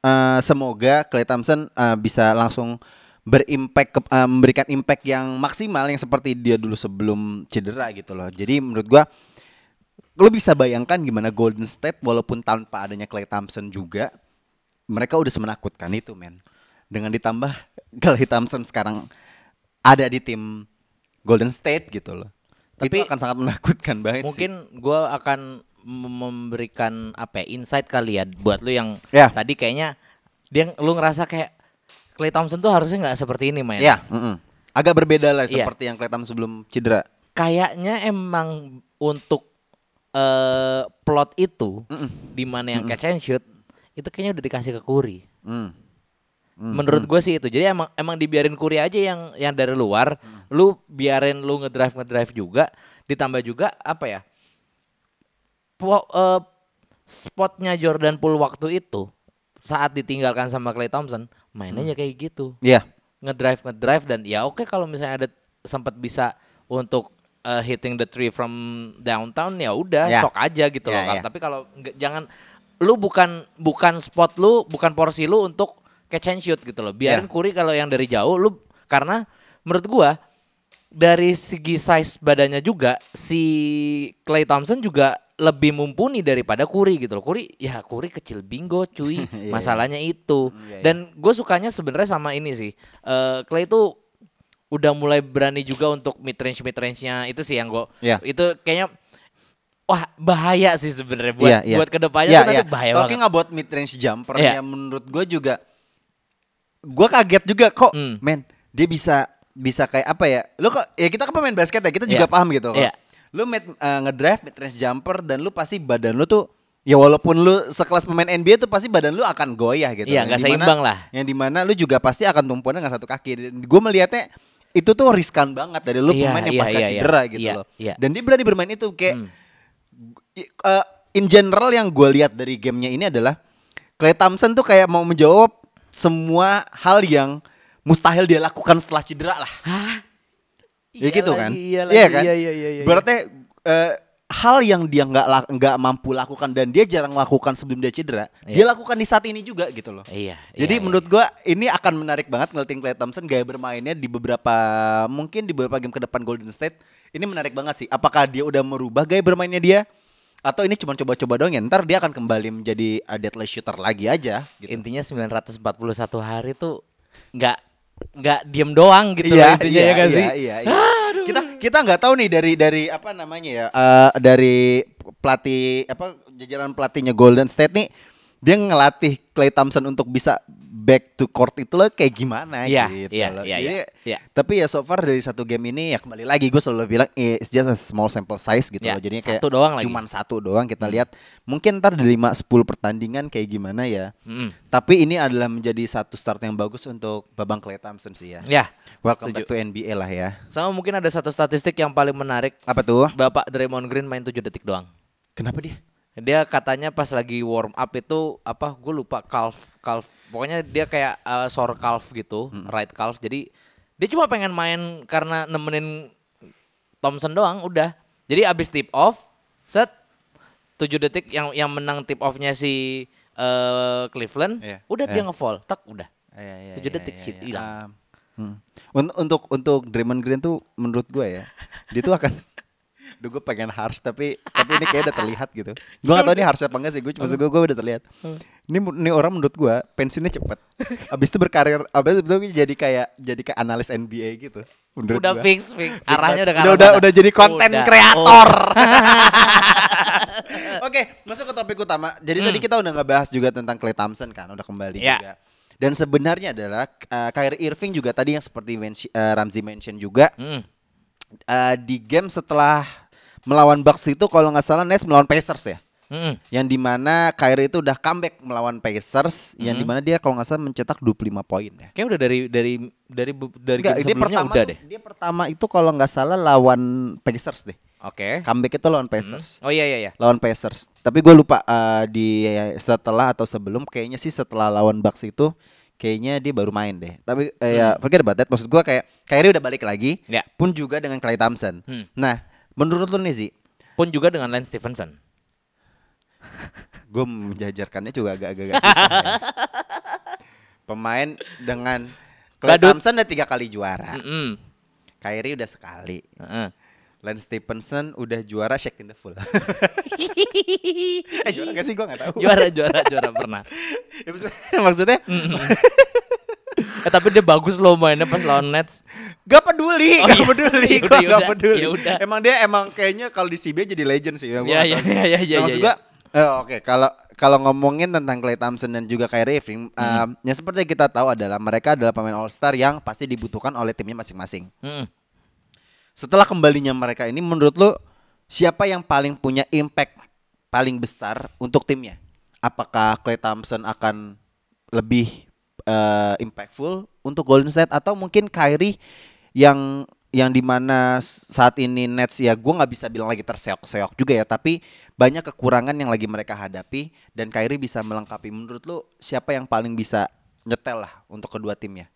eh, semoga Clay Thompson eh, bisa langsung berimpact ke- eh, memberikan impact yang maksimal yang seperti dia dulu sebelum cedera gitu loh. Jadi menurut gua lo bisa bayangkan gimana Golden State walaupun tanpa adanya Clay Thompson juga mereka udah semenakutkan itu men. Dengan ditambah Clay Thompson sekarang ada di tim Golden State gitu loh. Tapi itu akan sangat menakutkan banget sih. Mungkin gue akan mem- memberikan apa ya, insight kali ya buat lu yang Ya. tadi kayaknya dia lu ngerasa kayak Clay Thompson tuh harusnya nggak seperti ini main. Ya, mm-mm. agak berbeda lah Iya. seperti yang Clay Thompson sebelum cedera. Kayaknya emang untuk eh plot itu di mana yang catch and shoot itu kayaknya udah dikasih ke Curry. Mm. Menurut gue sih itu. Jadi emang emang dibiarin Curry aja yang yang dari luar, lu biarin lu ngedrive ngedrive juga, ditambah juga apa ya? Po, eh, spotnya Jordan Poole waktu itu saat ditinggalkan sama Clay Thompson, mainnya kayak gitu. Iya. Ngedrive ngedrive dan ya oke kalau misalnya ada sempat bisa untuk eh, hitting the tree from downtown ya udah Ya. sok aja gitu Ya, loh. Ya. Tapi kalau jangan lu bukan bukan spot lu, bukan porsi lu untuk catch and shoot gitu loh. Biarin Ya. Curry kalau yang dari jauh lu karena menurut gua dari segi size badannya juga si Clay Thompson juga lebih mumpuni daripada Curry gitu loh. Curry ya Curry kecil bingo cuy. Masalahnya itu. iya, iya. Dan gue sukanya sebenarnya sama ini sih. Eh Clay tuh udah mulai berani juga untuk mid range mid range-nya itu sih yang gue Iya. itu kayaknya wah bahaya sih sebenarnya buat Iya, iya. buat ke depannya Iya, tuh nanti iya. bahaya Talking banget. about mid range jumper Iya. yang menurut gue juga gue kaget juga kok Hmm. men dia bisa bisa kayak apa ya lu kok ya kita kan pemain basket ya kita juga Iya. paham gitu kok Iya. lu mid, eh, ngedrive mid range jumper dan lu pasti badan lu tuh ya walaupun lu sekelas pemain NBA tuh pasti badan lu akan goyah gitu Iya, Yang nggak dimana- seimbang lah. yang di mana lu juga pasti akan tumpuannya dengan satu kaki gue melihatnya itu tuh riskan banget dari lu Iya, pemain yang iya, pasca iya, cedera iya. gitu Iya, loh iya. dan dia berani bermain itu kayak Hmm. Eh, in general yang gue lihat dari gamenya ini adalah Clay Thompson tuh kayak mau menjawab semua hal yang mustahil dia lakukan setelah cedera lah. Ya Iya gitu kan? iya lagi, kan? iya, iya, iya, iya. Berarti eh, hal yang dia nggak nggak mampu lakukan dan dia jarang lakukan sebelum dia cedera, Iya. dia lakukan di saat ini juga gitu loh. Iya. Jadi iya, iya. menurut gua ini akan menarik banget ngeliatin Clay Thompson gaya bermainnya di beberapa mungkin di beberapa game ke depan Golden State. Ini menarik banget sih. Apakah dia udah merubah gaya bermainnya dia Atau ini cuma coba-coba doang ya Ntar dia akan kembali menjadi uh, deadly shooter lagi aja gitu. Intinya 941 hari tuh nggak nggak diem doang gitu loh intinya ya gak sih? Iya, iya. Kita kita nggak tahu nih dari dari apa namanya ya eh, dari pelatih apa jajaran pelatihnya Golden State nih dia ngelatih Clay Thompson untuk bisa back to court itu loh kayak gimana Iya, gitu iya, loh. iya, Jadi, iya, iya. Tapi ya so far dari satu game ini ya kembali lagi gue selalu bilang eh, it's just a small sample size gitu Ya, loh. Jadinya kayak satu doang lagi. Hmm. cuman satu doang kita lihat. Mungkin ntar di 5 10 pertandingan kayak gimana ya. Mm-mm. Tapi ini adalah menjadi satu start yang bagus untuk Babang Clay Thompson sih ya. Ya, Welcome setuju. back to NBA lah ya. Sama mungkin ada satu statistik yang paling menarik. Apa tuh? Bapak Draymond Green main 7 detik doang. Kenapa dia? Dia katanya pas lagi warm up itu apa? Gue lupa calf, calf. Pokoknya dia kayak uh, sore calf gitu, right calf. Jadi dia cuma pengen main karena nemenin Thompson doang, udah. Jadi abis tip off, set 7 detik yang yang menang tip offnya si uh, Cleveland, Iya, udah iya. dia nge-fall, tak udah. Iya, iya, 7 iya, detik iya, shit iya. hilang. Um, hmm. Un- Untuk untuk Draymond Green tuh menurut gue ya, dia tuh akan Duh gue pengen harus tapi tapi ini kayak udah terlihat gitu. Gue gak tau ini harus apa enggak sih. Gue cuma gue gue udah terlihat. Ini ini orang menurut gue pensiunnya cepet. Abis itu berkarir, abis itu jadi kayak jadi kayak analis NBA gitu. Menurut udah gua. fix fix arahnya udah udah udah, udah jadi konten kreator. Oke, masuk ke topik utama. Jadi tadi kita udah ngebahas juga tentang Clay Thompson kan, udah kembali Hmm. Ya. juga. Dan sebenarnya adalah uh, Kyrie Irving juga tadi yang seperti mention, uh, Ramzi mention juga Mm. uh, di game setelah melawan Bucks itu kalau nggak salah Nets melawan Pacers ya. Mm-mm. Yang di mana Kyrie itu udah comeback melawan Pacers, yang Hmm. di mana dia kalau nggak salah mencetak 25 poin ya. Kayak udah dari dari dari dari Enggak, game sebelumnya pertama udah deh. dia pertama itu kalau nggak salah lawan Pacers deh. Oke. Comeback itu lawan Pacers. Oh iya iya iya. lawan Pacers. Tapi gue lupa uh, di setelah atau sebelum kayaknya sih setelah lawan Bucks itu kayaknya dia baru main deh. Tapi eh, ya forget about that. Maksud gue kayak Kyrie udah balik lagi. Ya. Pun juga dengan Clay Thompson. Hmm. Nah, menurut lu nih sih, Pun juga dengan Lance Stevenson. gue menjajarkannya juga agak-agak susah. ya. Pemain dengan Clay Badut. Thompson udah tiga kali juara. Mm-mm. Kyrie udah sekali. Heeh. Lance Stephenson udah juara shake in the full. eh juara gak sih gue gak tahu. juara juara juara pernah. Ya, maksudnya- maksudnya Eh tapi dia bagus loh mainnya pas lawan Nets. Gak peduli, Oh, gak iya. peduli, Ya gua udah, ya gak peduli. ya udah. Emang dia emang kayaknya kalau di CB jadi legend sih. Iya, iya, iya, iya, Nah, maksud iya, gua, eh, oke kalau kalau ngomongin tentang Clay Thompson dan juga Kyrie Irving, um, yang seperti kita tahu adalah mereka adalah pemain All Star yang pasti dibutuhkan oleh timnya masing-masing. Mm-mm. Setelah kembalinya mereka ini, menurut lu siapa yang paling punya impact paling besar untuk timnya? Apakah Clay Thompson akan lebih eh, impactful untuk Golden State atau mungkin Kyrie yang yang di mana saat ini Nets ya gue nggak bisa bilang lagi terseok-seok juga ya tapi banyak kekurangan yang lagi mereka hadapi dan Kyrie bisa melengkapi menurut lu siapa yang paling bisa nyetel lah untuk kedua timnya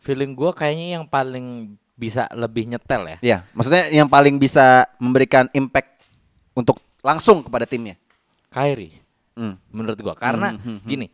Feeling gua kayaknya yang paling bisa lebih nyetel ya. Ya, maksudnya yang paling bisa memberikan impact untuk langsung kepada timnya. Kyrie Hmm. menurut gua karena Hmm, hmm, hmm. gini.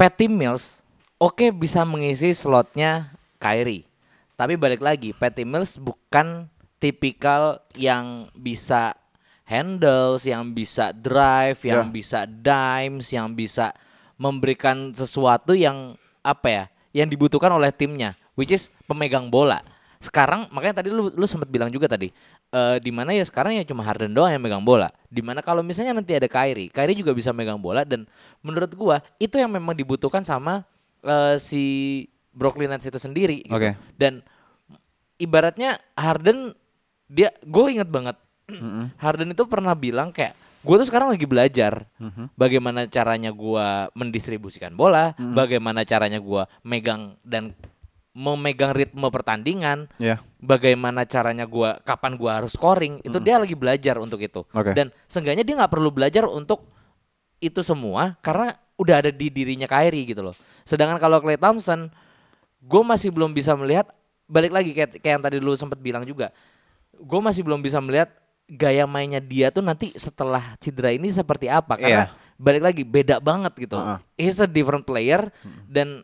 Patty Mills oke bisa mengisi slotnya Kyrie. Tapi balik lagi, Patty Mills bukan tipikal yang bisa handles, yang bisa drive, yang Ya. bisa dimes, yang bisa memberikan sesuatu yang apa ya, yang dibutuhkan oleh timnya, which is pemegang bola. Sekarang makanya tadi lu lu sempat bilang juga tadi, eh di mana ya sekarang ya cuma Harden doang yang megang bola. Di mana kalau misalnya nanti ada Kyrie, Kyrie juga bisa megang bola dan menurut gua itu yang memang dibutuhkan sama eh, si Brooklyn Nets itu sendiri. Gitu. Oke. Dan ibaratnya Harden dia gue inget banget Harden itu pernah bilang kayak gue tuh sekarang lagi belajar bagaimana caranya gue mendistribusikan bola, bagaimana caranya gue megang dan memegang ritme pertandingan, Ya. Bagaimana caranya gua kapan gua harus scoring itu dia lagi belajar untuk itu Oke. dan seenggaknya dia nggak perlu belajar untuk itu semua karena udah ada di dirinya Kyrie gitu loh sedangkan kalau Clay Thompson gue masih belum bisa melihat balik lagi kayak, kayak yang tadi lu sempat bilang juga gue masih belum bisa melihat gaya mainnya dia tuh nanti setelah cedera ini seperti apa karena Iya. balik lagi beda banget gitu Heeh. he's a different player dan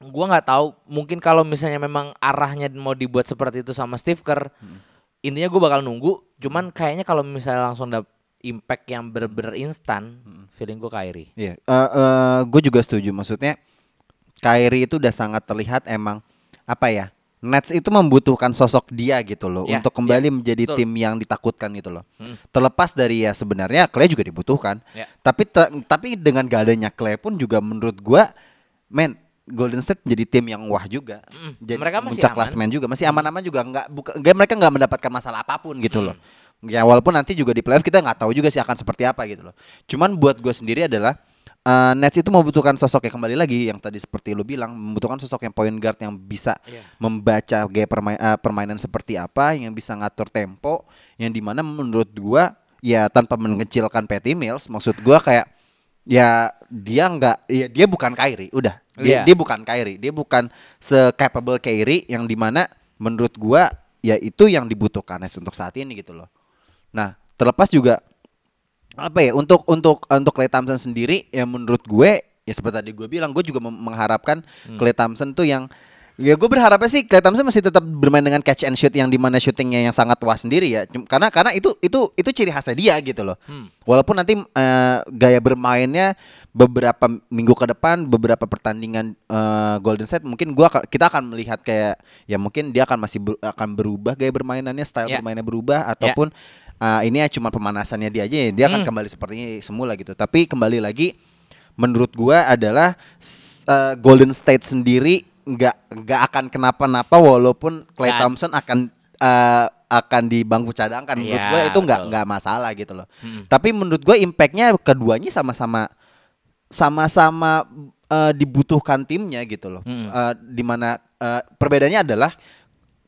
gua nggak tahu mungkin kalau misalnya memang arahnya mau dibuat seperti itu sama Steve Kerr intinya gue bakal nunggu cuman kayaknya kalau misalnya langsung dap- impact yang bener-bener instan, feeling gue Kyrie. Iya, gue juga setuju. Maksudnya Kyrie itu udah sangat terlihat emang apa ya? Nets itu membutuhkan sosok dia gitu loh Ya, untuk kembali ya, menjadi betul. tim yang ditakutkan gitu loh. Terlepas dari ya sebenarnya Clay juga dibutuhkan. Ya. Tapi te- tapi dengan gak adanya Clay pun juga menurut gua men Golden State jadi tim yang wah juga. Jadi mereka masih aman. klasmen juga, masih aman-aman juga nggak buka, mereka nggak mendapatkan masalah apa pun gitu loh. Mm. Ya walaupun nanti juga di playoff kita nggak tahu juga sih akan seperti apa gitu loh. Cuman buat gue sendiri adalah eh, Nets itu membutuhkan sosok yang kembali lagi yang tadi seperti lu bilang membutuhkan sosok yang point guard yang bisa Iya. membaca gaya permain- eh, permainan seperti apa, yang bisa ngatur tempo, yang di mana menurut gua ya tanpa mengecilkan Patty Mills, maksud gua kayak ya dia nggak ya dia bukan Kyrie udah dia Iya. dia bukan Kyrie dia bukan se-capable Kyrie yang di mana menurut gua ya itu yang dibutuhkan Nets untuk saat ini gitu loh nah terlepas juga apa ya untuk untuk untuk Clay Thompson sendiri ya menurut gue ya seperti tadi gue bilang gue juga mengharapkan Clay Thompson tuh yang ya gue berharapnya sih Clay Thompson masih tetap bermain dengan catch and shoot yang di mana shootingnya yang sangat wah sendiri ya. Karena karena itu itu itu ciri khasnya dia gitu loh. Walaupun nanti eh, gaya bermainnya beberapa minggu ke depan beberapa pertandingan eh, Golden State mungkin gua kita akan melihat kayak ya mungkin dia akan masih ber- akan berubah gaya bermainannya style Ya. bermainnya berubah ataupun uh, ini ya cuma pemanasannya dia aja ya. dia akan kembali seperti semula gitu. Tapi kembali lagi menurut gua adalah uh, Golden State sendiri nggak nggak akan kenapa-napa walaupun Clay. Thompson akan uh, akan di bangku cadangkan menurut Iya, gua itu nggak nggak masalah gitu loh tapi menurut gua impactnya keduanya sama-sama sama-sama uh, dibutuhkan timnya gitu loh Hmm. Uh, di mana uh, perbedaannya adalah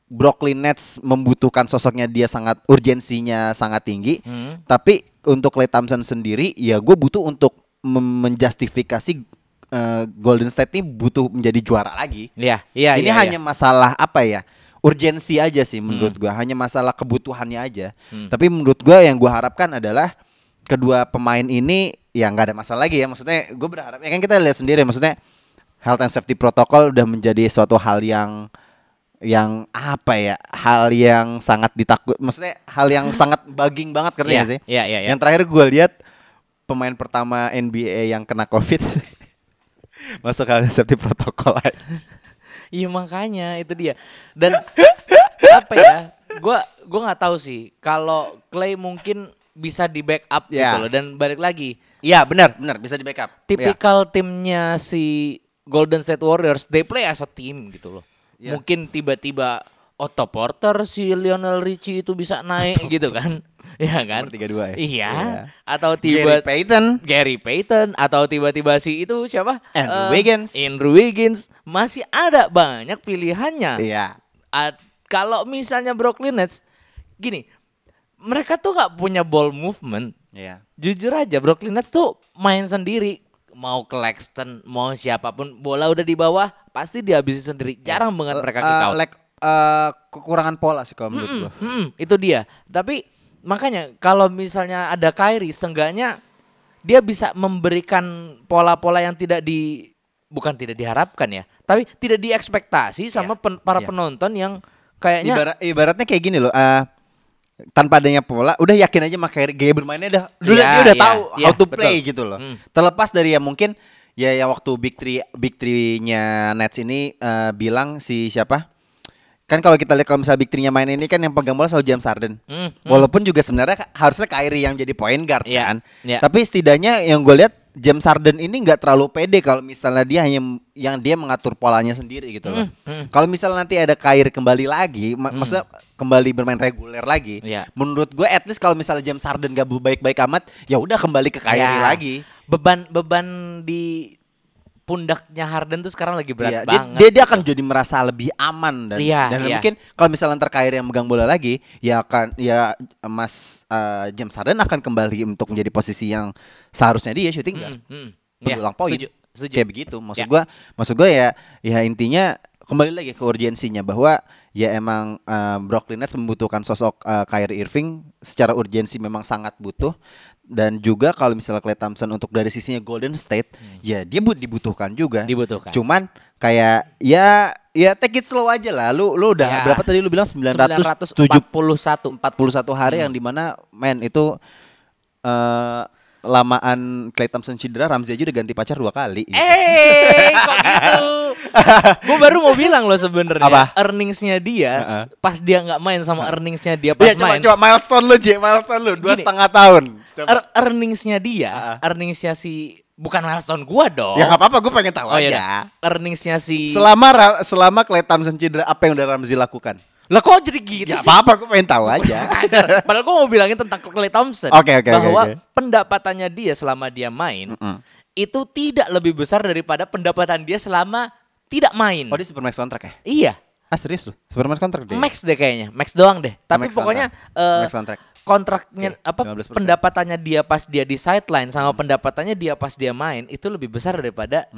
Brooklyn Nets membutuhkan sosoknya dia sangat urgensinya sangat tinggi. Hmm. Tapi untuk Klay Thompson sendiri ya gue butuh untuk menjustifikasi uh, Golden State ini butuh menjadi juara lagi. Iya, iya, ini iya, hanya iya. masalah apa ya? Urgensi aja sih menurut Hmm. gua, hanya masalah kebutuhannya aja. Tapi menurut gua yang gua harapkan adalah kedua pemain ini ya nggak ada masalah lagi ya. Maksudnya gue berharap ya kan kita lihat sendiri maksudnya health and safety protocol udah menjadi suatu hal yang yang apa ya hal yang sangat ditakut maksudnya hal yang sangat bugging banget ngerti Iya, nggak sih iya, iya, iya. yang terakhir gue lihat pemain pertama NBA yang kena covid masuk and safety protokol aja. Iya makanya itu dia. Dan apa ya? Gua gua nggak tahu sih kalau Clay mungkin bisa di backup gitu Ya. loh dan balik lagi Iya benar benar bisa di backup. Iya. tipikal timnya si Golden State Warriors they play as a team gitu loh. Iya. Mungkin tiba-tiba Otto Porter si Lionel Richie itu bisa naik gitu kan. Iya kan? Nomor 32 ya? Iya. Iya. Atau Gary tiba Payton. Gary Payton atau tiba-tiba si itu siapa? Andrew Eh, Wiggins. Andrew Wiggins masih ada banyak pilihannya. Iya. Ad- kalau misalnya Brooklyn Nets gini, mereka tuh nggak punya ball movement. Iya. Jujur aja Brooklyn Nets tuh main sendiri. Mau Claxton, mau siapa pun, bola udah di bawah, pasti dihabisi sendiri. Jarang banget mereka kick Eh, out. like, eh, kekurangan pola sih kalau menurut gua. Hmm, itu dia. Tapi makanya kalau misalnya ada Kyrie, seenggaknya dia bisa memberikan pola-pola yang tidak di bukan tidak diharapkan ya, tapi tidak diekspektasi sama Iya, pen- para iya. penonton yang kayaknya Ibarat, ibaratnya kayak gini loh. eh, tanpa adanya pola, udah yakin aja makanya gaya bermainnya udah, udah Iya, dia udah iya, tahu iya, how to betul. play gitu loh. Hmm. Terlepas dari ya mungkin ya ya waktu big three big three-nya Nets ini eh, bilang si siapa? Kan kalau kita lihat kalau misalnya big three-nya main ini kan yang pegang bola selalu James Harden. Hmm, hmm. Walaupun juga sebenarnya harusnya Kyrie yang jadi point guard Iya, kan. iya. Tapi setidaknya yang gue lihat James Harden ini nggak terlalu pede kalau misalnya dia hanya yang dia mengatur polanya sendiri gitu loh. Hmm, hmm. Kalau misalnya nanti ada Kyrie kembali lagi, mak- maksudnya kembali bermain reguler lagi. Iya. Menurut gue at least kalau misalnya James Harden gak baik-baik amat, ya udah kembali ke Kyrie Ya, lagi. Beban beban di pundaknya Harden tuh sekarang lagi berat Iya, dia, banget. dia, dia akan jadi merasa lebih aman dan Iya, dan iya. mungkin kalau misalnya ntar yang megang bola lagi, ya akan ya Mas eh, James Harden akan kembali untuk menjadi posisi yang seharusnya dia shooting guard. Hmm, hmm. Pendulang Ya, poin. setuju, setuju. Kayak begitu. Maksud Ya. gua maksud gua ya ya intinya kembali lagi ke urgensinya bahwa ya emang eh, Brooklyn Nets membutuhkan sosok eh, Kyrie Irving secara urgensi memang sangat butuh dan juga kalau misalnya Klay Thompson untuk dari sisinya Golden State ya dia bu- dibutuhkan juga. Hmm. Dibutuhkan. Cuman kayak ya ya take it slow aja lah. Lu lu udah Ya. berapa tadi lu bilang 907 941. 41 hari yang di mana men itu eh, lamaan Clay Thompson cedera, Ramzi aja udah ganti pacar dua kali. Eh, kok gitu? gue baru mau bilang loh sebenarnya. Apa? Earningsnya dia Heeh. pas dia nggak main sama earningsnya dia pas Iya coba main. coba milestone lu J, milestone lu dua Gini. setengah tahun. Ear- earningsnya dia, earningsnya si bukan milestone gua dong. ya nggak apa-apa, gue pengen tahu Oh iya. aja. Earningsnya si Selama selama Clay Thompson cedera, apa yang udah Ramzi lakukan? Lah kok jadi gitu Ya sih? apa-apa, gue pengen tahu aja. Padahal gue mau bilangin tentang Clay Thompson Oke, oke, oke, bahwa oke. pendapatannya dia selama dia main itu tidak lebih besar daripada pendapatan dia selama tidak main. Oh dia Supermax kontrak ya? Iya, Ah serius lu? Supermax kontrak deh? max deh kayaknya, max doang deh. Tapi Max pokoknya kontrak. eh, Max kontrak. Kontraknya Oke, apa 15%. pendapatannya dia pas dia di sideline sama pendapatannya dia pas dia main itu lebih besar daripada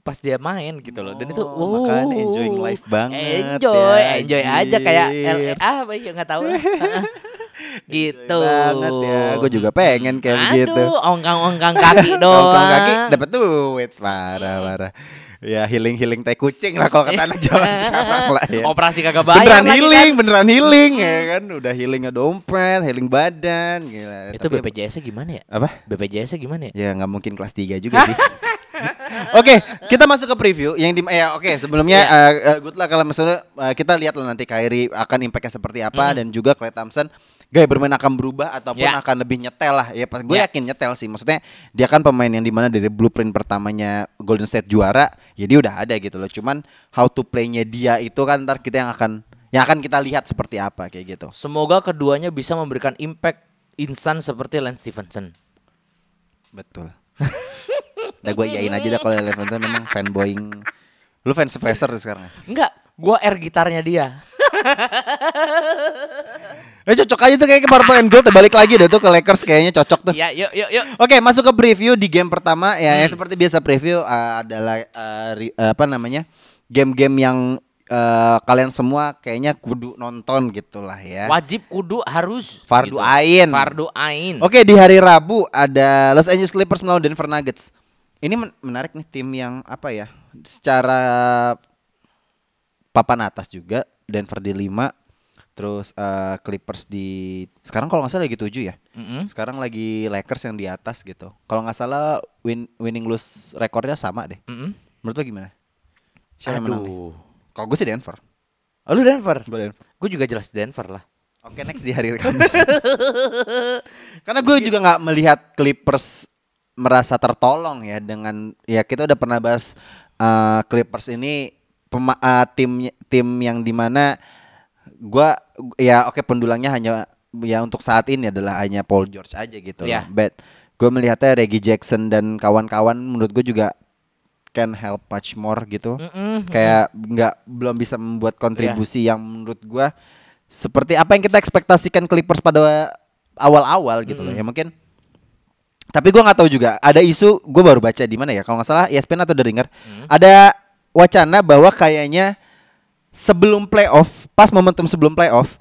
pas dia main gitu loh. Dan itu Oh, makanya enjoying life banget Enjoy, ya, enjoy aja kayak anjir. LA apa ya nggak tahu lah. gitu. banget ya. Gue juga pengen kayak begitu. Aduh, ongkang-ongkang kaki doang. Ongkang kaki dapat duit parah parah. Ya healing healing tai kucing lah kalau kata anak zaman sekarang lah ya. Operasi kagak bayar beneran healing, kan. beneran healing ya kan. Udah healingnya dompet, healing badan, gila. Itu BPJS-nya gimana ya? apa? BPJS-nya gimana ya? Ya nggak mungkin kelas 3 juga sih. Oke, kita masuk ke preview yang di ya oke sebelumnya Iya. eh, eh, good luck kalau misalnya eh, kita lihat lah nanti Kyrie akan impactnya seperti apa dan juga Klay Thompson gaya bermain akan berubah ataupun Ya. akan lebih nyetel lah ya pas gue Ya. yakin nyetel sih maksudnya dia kan pemain yang di mana dari blueprint pertamanya Golden State juara ya dia udah ada gitu loh cuman how to play-nya dia itu kan ntar kita yang akan yang akan kita lihat seperti apa kayak gitu Semoga keduanya bisa memberikan impact instan seperti Lance Stevenson. Betul. Udah gue iyain aja dah kalau Levanson memang fanboying. Lu fans Spacer sekarang. Enggak, gua air gitarnya dia. Eh cocok aja tuh kayak ke Purple and Gold balik lagi deh tuh ke Lakers kayaknya cocok tuh. ya, yuk yuk yuk. Oke, masuk ke preview di game pertama ya, ya seperti biasa preview uh, adalah uh, ri- uh, apa namanya? game-game yang uh, kalian semua kayaknya kudu nonton gitulah ya. Wajib kudu harus Fardu gitu. ain. Fardu ain. Oke, di hari Rabu ada Los Angeles Clippers melawan Denver Nuggets. Ini men- menarik nih tim yang apa ya? Secara papan atas juga Denver di 5 terus eh, Clippers di sekarang kalau nggak salah lagi 7 ya. Mm-mm. Sekarang lagi Lakers yang di atas gitu. Kalau nggak salah win winning lose rekornya sama deh. Mm-mm. Menurut lo gimana? Siapa yang menang? Aduh. Kalau gue sih Denver. Oh, lu Denver? Gue Denver. Gue juga jelas Denver lah. Oke next di hari Kamis. Karena gue juga nggak melihat Clippers merasa tertolong ya dengan ya kita udah pernah bahas uh, Clippers ini pema, uh, tim tim yang di mana gue ya oke pendulangnya hanya ya untuk saat ini adalah hanya Paul George aja gitu. Iya. loh. But gue melihatnya Reggie Jackson dan kawan-kawan menurut gue juga can help much more gitu. Mm-mm, Kayak nggak belum bisa membuat kontribusi yang menurut gua seperti apa yang kita ekspektasikan Clippers pada awal-awal gitu loh. Ya mungkin tapi gua nggak tahu juga. Ada isu gue baru baca di mana ya? Kalau nggak salah ESPN atau The Ringer. Ada wacana bahwa kayaknya sebelum playoff, pas momentum sebelum playoff,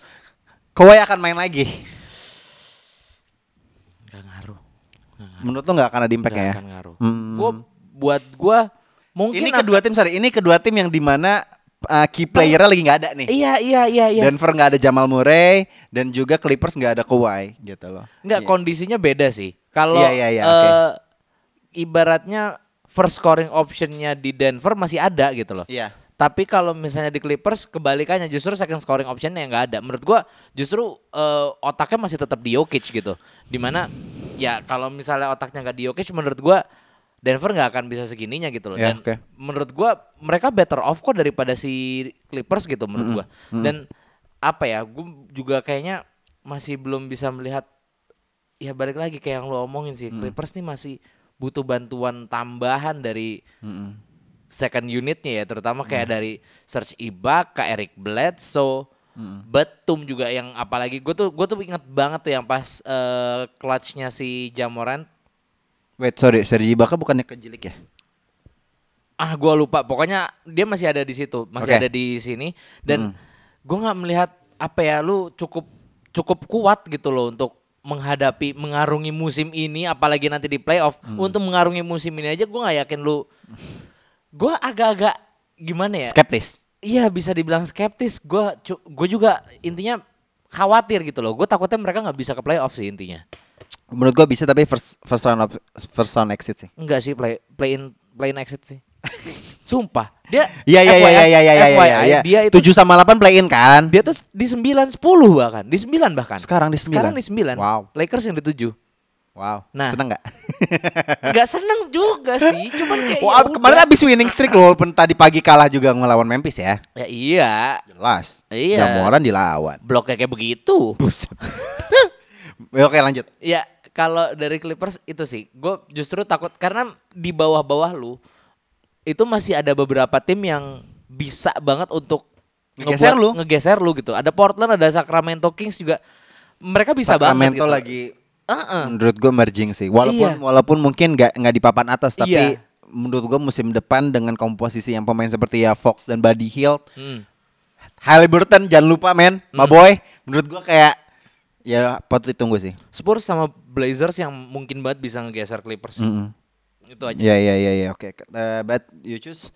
Kawhi akan main lagi. Gak ngaruh. Menurut lo nggak akan ada impact Gak ya? akan ngaruh. Hmm. Gua buat gua mungkin Ini kedua tim sorry, ini kedua tim yang di mana uh, key playernya lagi nggak ada nih. Iya iya iya iya. Denver nggak ada Jamal Murray dan juga Clippers nggak ada Kawhi gitu loh. Enggak, Iya. kondisinya beda sih. Kalau Iya, iya, iya, eh, oke. ibaratnya first scoring optionnya di Denver masih ada gitu loh. Iya. Tapi kalau misalnya di Clippers kebalikannya justru second scoring optionnya yang nggak ada. Menurut gua justru eh, otaknya masih tetap di Jokic gitu. Di mana ya kalau misalnya otaknya nggak di Jokic menurut gua Denver nggak akan bisa segininya gitu loh. Ya, Dan oke. menurut gua mereka better off kok daripada si Clippers gitu menurut gua. Dan apa ya? Gua juga kayaknya masih belum bisa melihat ya balik lagi kayak yang lo omongin sih. Clippers nih masih butuh bantuan tambahan dari second unitnya ya terutama kayak dari Serge Ibaka, Eric Bledsoe, Batum juga yang apalagi gue tuh gue tuh inget banget tuh yang pas eh, clutchnya si Jamoran Wait, sorry, Sergi Ibaka bukannya kejilik ya? ah gue lupa. Pokoknya dia masih ada di situ masih Oke. ada di sini. Dan gue nggak melihat apa ya lu cukup cukup kuat gitu loh untuk menghadapi mengarungi musim ini apalagi nanti di playoff. Untuk mengarungi musim ini aja gue nggak yakin lu gue agak-agak gimana ya Skeptis. Iya bisa dibilang skeptis. Gue gue juga intinya khawatir gitu loh. Gue takutnya mereka nggak bisa ke playoff sih intinya. Menurut gua bisa tapi first first round of, first round exit sih. Enggak sih play play in play in exit sih. Sumpah. Dia Iya iya iya iya iya iya iya. iya. Dia itu 7 sama 8 play in kan? dia tuh di 9 10 bahkan. Di 9 bahkan. Sekarang di 9. Sekarang di 9. Wow. Lakers yang di 7. Wow. Nah. seneng nggak? Enggak seneng juga sih, cuman kayak Wah, ya kemarin udah. habis winning streak loh, walaupun tadi pagi kalah juga ngelawan Memphis ya. Ya iya, Jelas. Iya. Jamoran dilawan. bloknya kayak begitu. Buset. Oke lanjut. Ya, kalau dari Clippers itu sih, gue justru takut karena di bawah-bawah lu itu masih ada beberapa tim yang bisa banget untuk Ngegeser ngebuat- lu. ngegeser lu gitu. Ada Portland, ada Sacramento Kings juga. Mereka bisa Sacramento banget gitu. lagi Heeh. menurut gue merging sih. Walaupun Iya. walaupun mungkin nggak nggak di papan atas tapi Iya. menurut gue musim depan dengan komposisi yang pemain seperti ya Fox dan Buddy Hield, Hmm. Halliburton jangan lupa men, my boy. Menurut gue kayak ya patut ditunggu sih. Spurs sama Blazers yang mungkin banget bisa ngegeser Clippers. Mm-mm. Itu aja. Ya ya ya ya oke. Uh, but you choose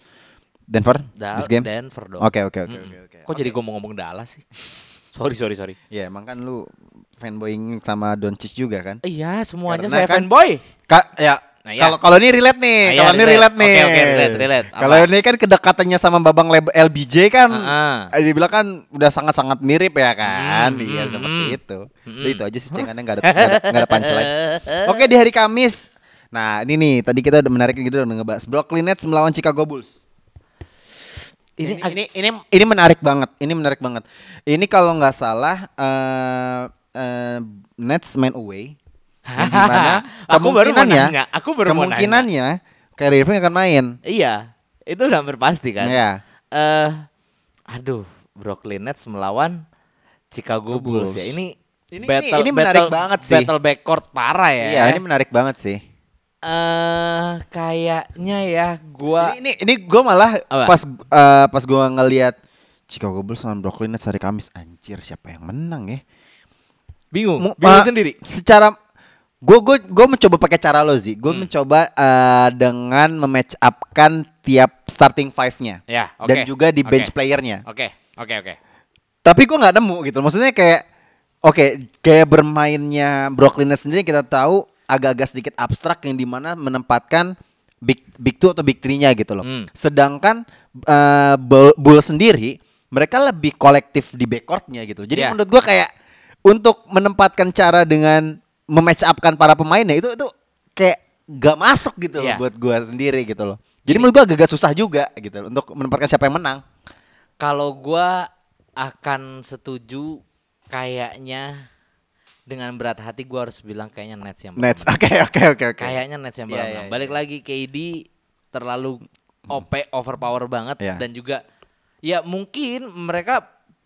Denver Da- this game? Denver dong. Oke oke oke oke. Kok jadi gue mau ngomong Dallas sih? Sorry sorry sorry. Ya emang kan lu fanboying sama Doncic juga kan? Iya semuanya Karena saya kan- fanboy. Ka ya Nah, iya. kalau kalau ini relate nih, Ah, iya, kalau ini relate. relate nih. Oke, oke, relate, relate. Apa? Kalau ini kan kedekatannya sama Babang LBJ kan, Ah, eh, dibilang kan udah sangat-sangat mirip ya kan, Hmm, iya hmm, seperti hmm. itu. Udah itu aja sih cengannya nggak ada nggak ada, nggak ada punchline. Oke di hari Kamis, nah ini nih tadi kita udah menarik gitu udah ngebahas Brooklyn Nets melawan Chicago Bulls. Ini, Ini ini ini, ini menarik banget, ini menarik banget. Ini kalau nggak salah eh eh, Nets main away. Di mana Aku baru mau nanya, aku baru kemungkinannya Kyrie Irving akan main. Iya, itu udah hampir pasti kan. Iya. Eh, aduh, Brooklyn Nets melawan Chicago Bulls, Bulls. ya. Ini Ini- battle, ini- ini menarik battle- banget sih. Battle backcourt parah ya. Iya, ini menarik banget sih. Eh, kayaknya ya gua Ini ini, ini gue malah Apa? pas eh, pas gue ngelihat Chicago Bulls lawan Brooklyn Nets hari Kamis, anjir siapa yang menang ya? bingung, Mu- bingung eh, sendiri. Secara gue gue gue mencoba pakai cara lo sih. Gue mencoba eh, dengan mematch upkan tiap starting five-nya Ya, oke. dan juga di bench Oke. playernya. Oke, oke, oke. Tapi gue nggak nemu gitu. Maksudnya kayak oke gaya bermainnya Brooklyn Nets sendiri kita tahu agak-agak sedikit abstrak yang di mana menempatkan big big two atau big three-nya gitu loh. Hmm. Sedangkan eh, Bull- sendiri mereka lebih kolektif di backcourt-nya gitu. Jadi Ya. menurut gue kayak untuk menempatkan cara dengan mematch upkan para pemainnya itu itu kayak gak masuk gitu loh Iya. buat gue sendiri gitu loh. Jadi menurut gue agak-agak susah juga gitu loh, untuk menempatkan siapa yang menang. Kalau gua akan setuju kayaknya dengan berat hati gua harus bilang kayaknya Nets yang menang. Nets. Oke oke oke oke. Kayaknya Nets yang Iya, bakal iya, menang. iya. Balik lagi KD terlalu OP overpower banget Iya. dan juga ya mungkin mereka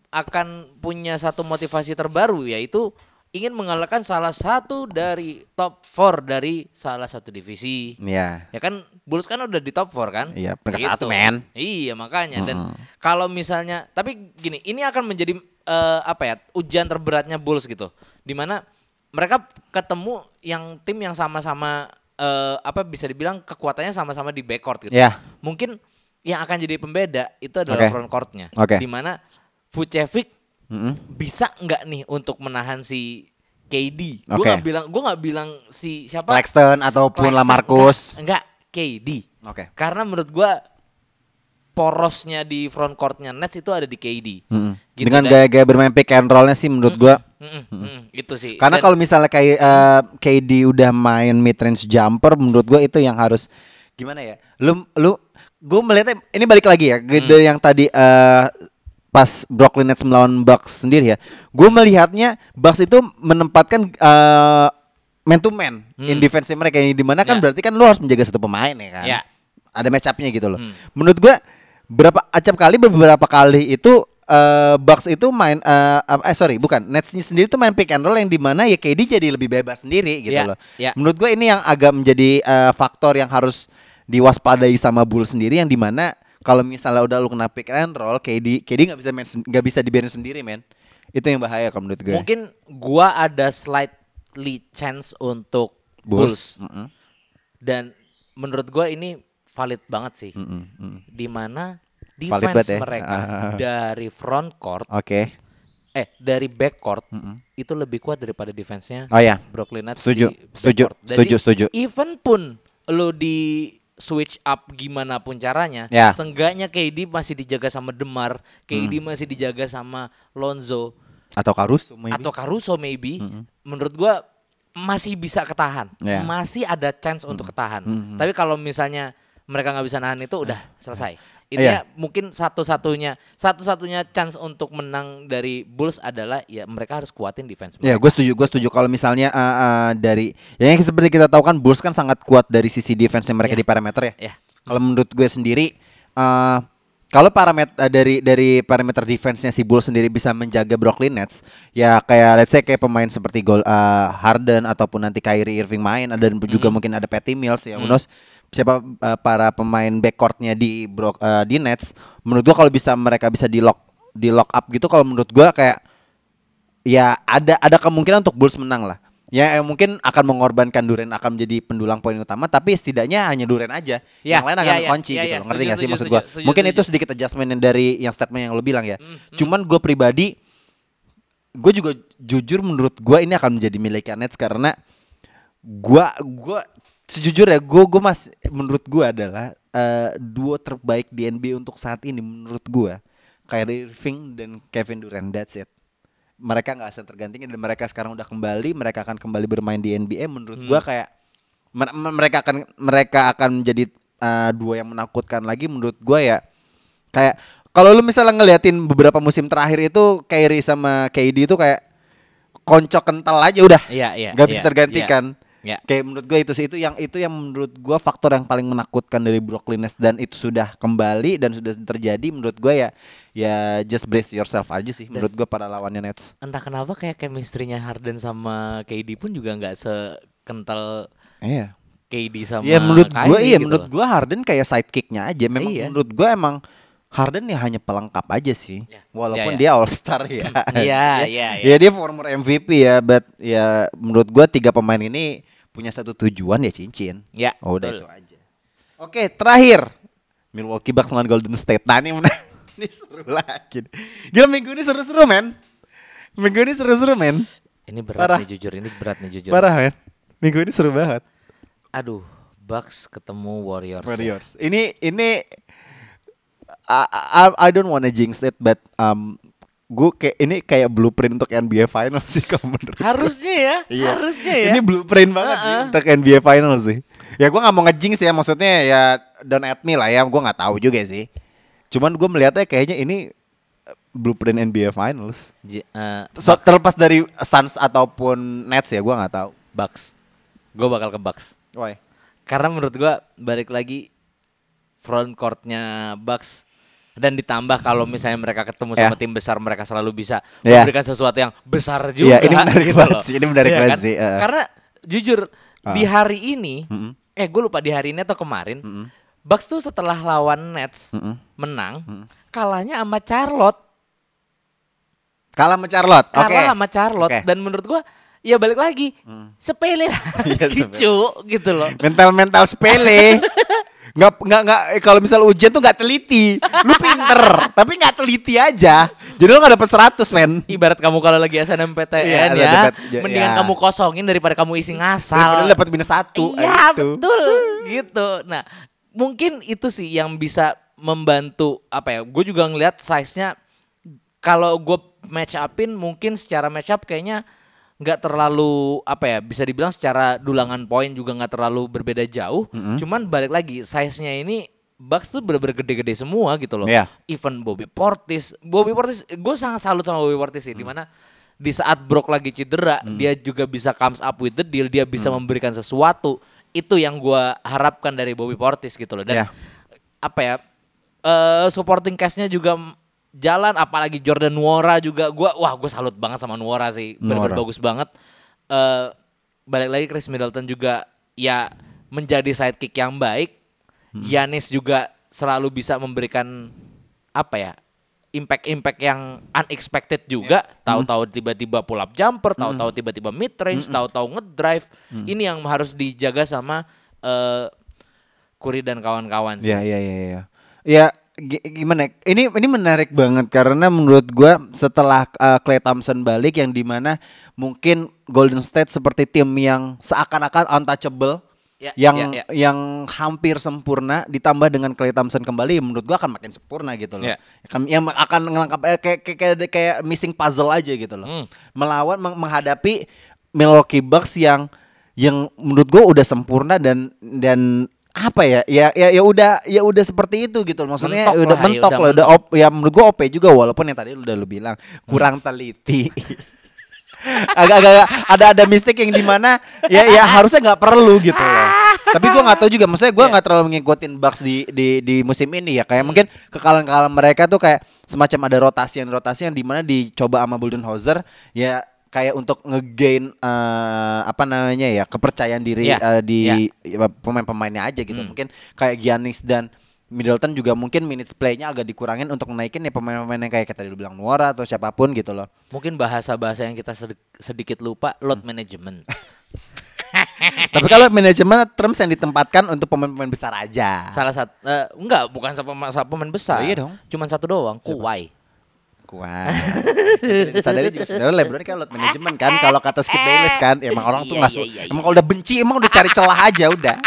akan punya satu motivasi terbaru yaitu ingin mengalahkan salah satu dari top 4 dari salah satu divisi. Iya. Ya kan Bulls kan udah di top 4 kan? Iya, peringkat satu, men. Iya, makanya dan kalau misalnya tapi gini, ini akan menjadi eh, apa ya? ujian terberatnya Bulls gitu. Di mana mereka ketemu yang tim yang sama-sama eh, apa bisa dibilang kekuatannya sama-sama di backcourt gitu. Iya. Mungkin yang akan jadi pembeda itu adalah Oke. front courtnya. Oke. Di mana Vucevic Mm-mm. bisa nggak nih untuk menahan si KD? Gue Oke. nggak bilang, gue nggak bilang si siapa? Claxton ataupun Lamarcus. Enggak, enggak, KD. Oke. Karena menurut gua porosnya di front courtnya Nets itu ada di KD. Mm-mm. Gitu, Dengan gaya-gaya bermain pick and rollnya sih menurut gua. Mm-mm, mm-mm, itu sih. Karena kalau misalnya kayak eh, KD udah main mid range jumper, menurut gua itu yang harus gimana ya? Lu lu gua melihatnya ini balik lagi ya ke Hmm. yang tadi eh, pas Brooklyn Nets melawan Bucks sendiri ya. Gua melihatnya Bucks itu menempatkan eh, man to man in defense mereka ini di mana kan Hmm. Ya. berarti kan lu harus menjaga satu pemain ya kan. Ya. Ada match up-nya gitu loh. Hmm. Menurut gua berapa acap kali beberapa kali itu eh Bucks itu main eh apa- eh sorry bukan Nets sendiri tuh main pick and roll yang di mana ya KD jadi lebih bebas sendiri gitu Ya, loh. ya. Menurut gue ini yang agak menjadi eh, faktor yang harus diwaspadai sama Bulls sendiri yang di mana kalau misalnya udah lu kena pick and roll KD KD nggak bisa main nggak bisa dibiarin sendiri men. Itu yang bahaya kalau menurut gue. mungkin gua ada slightly chance untuk Bulls. Bulls. Mm-mm. Dan menurut gua ini valid banget sih. Mm. Di mana Valid defense ya. mereka Ah. dari front court Oke. eh dari backcourt itu lebih kuat daripada defense-nya Oh ya. Brooklyn Nets Setuju, setuju. Jadi, setuju, setuju. Even pun lo di switch up gimana pun caranya, Ya. seenggaknya KD masih dijaga sama Demar, KD Hmm. masih dijaga sama Lonzo Atau Caruso maybe. atau Caruso maybe. Menurut gua masih bisa ketahan, Ya. masih ada chance untuk ketahan. Tapi kalau misalnya mereka nggak bisa nahan itu udah selesai. Ini Iya. mungkin satu-satunya satu-satunya chance untuk menang dari Bulls adalah ya mereka harus kuatin defense. Ya, mereka. gue setuju. Gue setuju kalau misalnya uh, uh, dari ya yang seperti kita tahu kan Bulls kan sangat kuat dari sisi defense mereka Ya. di parameter ya. Ya. Kalau menurut gue sendiri, uh, kalau parameter dari dari parameter defense-nya si Bulls sendiri bisa menjaga Brooklyn Nets, ya kayak let's say kayak pemain seperti Gol uh, Harden ataupun nanti Kyrie Irving main, dan juga mungkin ada Patty Mills ya, who knows siapa uh, para pemain backcourtnya di Brook uh, di Nets. Menurut gue kalau bisa mereka bisa di lock di lock up gitu, kalau menurut gue kayak ya ada ada kemungkinan untuk Bulls menang lah. Ya eh, mungkin akan mengorbankan Duren akan menjadi pendulang poin utama tapi setidaknya hanya Duren aja. Ya, yang lain ya, akan ya, kunci ya, gitu ya, loh. Ngerti gak sih maksud gua? setuju, mungkin setuju. itu sedikit adjustment yang dari yang statement yang lo bilang ya. Hmm, Cuman gue pribadi gue juga jujur menurut gua ini akan menjadi milik Nets karena gua gua sejujurnya gue gue mas menurut gua adalah eh, duo terbaik di NBA untuk saat ini menurut gua. Kyrie Irving dan Kevin Durant that's it. Mereka nggak akan tergantikan dan mereka sekarang udah kembali mereka akan kembali bermain di NBA menurut gua kayak mer- mer- mereka akan mereka akan menjadi eh, dua yang menakutkan lagi. Menurut gua ya kayak kalau lu misalnya ngeliatin beberapa musim terakhir itu Kyrie sama KD itu kayak koncok kental aja udah. Iya, iya, nggak bisa iya, tergantikan iya. kayak menurut gue itu sih itu yang itu yang menurut gua faktor yang paling menakutkan dari Brooklyn Nets dan itu sudah kembali dan sudah terjadi menurut gua ya ya just brace yourself aja sih menurut gua para lawannya Nets Entah kenapa kayak chemistry-nya Harden sama KD pun juga nggak sekental iya KD sama Iya menurut gua Kyrie iya gitu menurut gua Harden kayak sidekicknya aja. Memang Iya. menurut gua emang Harden ya hanya pelengkap aja sih. Ya. Walaupun Ya, ya. dia All Star ya. Iya, Ya, iya, Ya dia former MVP ya, but ya menurut gua tiga pemain ini punya satu tujuan ya cincin. Ya, Oh, udah betul. itu aja. Oke, terakhir Milwaukee Bucks lawan Golden State. Nah, ini ini seru lagi. Gila minggu ini seru-seru, men. Minggu ini seru-seru, men. Ini berat Parah. nih jujur, ini berat nih jujur. Parah, men. Minggu ini seru banget. Aduh, Bucks ketemu Warriors. ya. Warriors. Ini ini I, I, I don't wanna jinx it but um gue kayak ini kayak blueprint untuk NBA Finals sih kalau menurut gue. Harusnya ya, Iya. harusnya ya. Ini blueprint banget sih untuk NBA Finals sih. Ya gue nggak mau ngejinx ya maksudnya ya don't at me lah ya. Gue nggak tahu juga sih. Cuman gue melihatnya kayaknya ini uh, blueprint NBA Finals. J- eh, So, Bucks, terlepas dari Suns ataupun Nets ya gue nggak tahu. Bucks. Gue bakal ke Bucks. Why? Karena menurut gua balik lagi front courtnya Bucks dan ditambah kalau misalnya mereka ketemu Ya. sama tim besar mereka selalu bisa Ya. memberikan sesuatu yang besar juga. Iya, ini menarik gitu banget sih, ini menarik Iya banget kan? sih, eh. Karena jujur di Ah. hari ini, eh gue lupa di hari ini atau kemarin, Bucks tuh setelah lawan Nets menang, kalahnya sama Charlotte. Kalah sama Charlotte. Kalah sama Charlotte Oke. dan menurut gua ya balik lagi sepele lagi sepele. cu gitu loh mental mental sepele nggak nggak nggak eh, kalau misal ujian tuh nggak teliti. Lu pinter tapi nggak teliti aja. Jadi lu nggak dapet 100 men. Ibarat kamu kalau lagi SNMPTN Iya, ya ja- mendingan ya. kamu kosongin daripada kamu isi Daripada ngasal. lu dapat minus satu iya gitu. betul gitu. Nah mungkin itu sih yang bisa membantu apa ya gue juga ngelihat size nya kalau gue match upin mungkin secara match up kayaknya nggak terlalu apa ya bisa dibilang secara dulangan poin juga nggak terlalu berbeda jauh. Cuman balik lagi size nya ini Bucks tuh bener-bener gede-gede semua gitu loh. Iya. even Bobby Portis. Bobby Portis gue sangat salut sama Bobby Portis sih di mana di saat Brock lagi cedera dia juga bisa comes up with the deal dia bisa memberikan sesuatu. Itu yang gue harapkan dari Bobby Portis gitu loh. Dan Iya. apa ya eh supporting castnya juga jalan apalagi Jordan Nwora juga. Gua wah gue salut banget sama Nwora sih. Benar bagus banget. Eh balik lagi Chris Middleton juga ya menjadi sidekick yang baik. Giannis juga selalu bisa memberikan apa ya impact-impact yang unexpected juga. Tahu-tahu tiba-tiba pull up jumper tahu-tahu tiba-tiba mid range tahu-tahu ngedrive. Ini yang harus dijaga sama eh Curry dan kawan-kawan sih. ya ya ya ya ya. Gi- gimana? ya? Ini ini menarik banget karena menurut gua setelah uh, Klay Thompson balik yang di mana mungkin Golden State seperti tim yang seakan-akan untouchable, Ya, yang ya, ya. yang hampir sempurna ditambah dengan Klay Thompson kembali, menurut gua akan makin sempurna gitu loh. Ya. Akan yang akan ngelengkap eh, kayak, kayak kayak kayak missing puzzle aja gitu loh. Hmm. Melawan meng- menghadapi Milwaukee Bucks yang yang menurut gua udah sempurna dan dan apa ya? Ya ya ya udah ya udah seperti itu gitu maksudnya Mentok udah lah, ya mentok udah loh udah op, ya menurut gua OP juga walaupun yang tadi udah lu bilang kurang teliti. Agak-agak ada ada mistik yang di mana ya ya harusnya nggak perlu gitu loh. Tapi gua nggak tahu juga maksudnya gua nggak terlalu ngikutin Bucks di di di musim ini ya. Kayak mungkin kekalahan-kekalahan mereka tuh kayak semacam ada rotasi yang rotasi yang di mana dicoba sama Budenholzer ya kayak untuk ngegain eh, apa namanya ya kepercayaan diri Ya, eh, di ya, pemain-pemainnya aja gitu mungkin kayak Giannis dan Middleton juga mungkin minutes play-nya agak dikurangin untuk naikin ya pemain-pemain yang kayak tadi lu bilang Nuora atau siapa pun gitu loh. Mungkin bahasa-bahasa yang kita sedi- sedikit lupa load Hmm. management. Tapi kalau manajemen terms yang ditempatkan untuk pemain-pemain besar aja. Salah satu eh, enggak bukan sama sama pemain besar. Oh, iya dong. Cuman satu doang, Kuwai. Kuat. Sadari juga sebenarnya LeBron kan load manajemen kan kalau kata Skip Bayless kan emang orang tuh Iya, nggak iya, su- iya, emang kalau udah benci emang udah cari celah aja udah.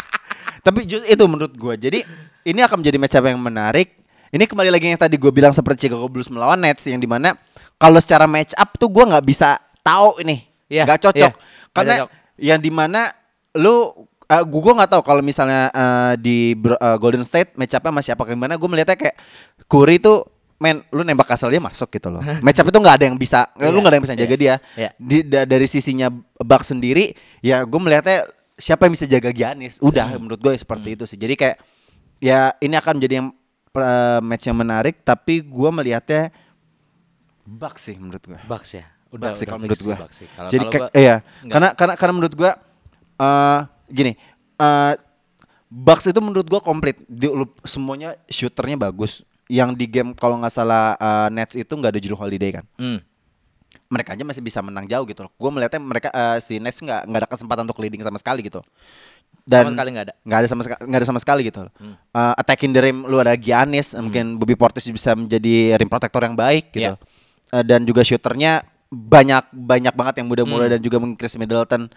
Tapi itu menurut gua. Jadi ini akan menjadi match up yang menarik. Ini kembali lagi yang tadi gue bilang seperti Chicago Bulls melawan Nets yang di mana kalau secara match up tuh gua nggak bisa tahu ini Iya, nggak cocok iya, nggak karena cocok. yang di mana lu uh, gue nggak tahu kalau misalnya uh, di uh, Golden State match up-nya sama siapa gimana gue melihatnya kayak Curry tuh men lu nembak asal dia masuk gitu loh match up itu nggak ada yang bisa lu Iya, nggak ada yang bisa jaga dia iya. di, da- dari sisinya Bucks sendiri ya gue melihatnya siapa yang bisa jaga Giannis udah Hmm. menurut gue seperti itu sih jadi kayak ya ini akan menjadi yang uh, match yang menarik tapi gue melihatnya Bucks sih menurut gue Bucks ya. Udah, Bucks udah kalau menurut. Kalau Jadi kayak gua- iya, enggak. karena karena karena menurut gua eh gini, eh Bucks itu menurut gua komplit. Di, lu- semuanya shooternya bagus. Yang di game kalau nggak salah eh, Nets itu nggak ada Drew Holiday kan. Hmm. Mereka aja masih bisa menang jauh gitu loh. Gua melihatnya mereka eh, si Nets nggak nggak ada kesempatan untuk leading sama sekali gitu. Dan Sama sekali nggak ada. nggak ada sama sekali nggak ada sama sekali gitu. loh. Eh, attacking the rim lu ada Giannis, mungkin Bobby Portis bisa menjadi rim protector yang baik gitu. Iya. Eh, dan juga shooternya banyak banyak banget yang muda-muda dan juga mungkin Chris Middleton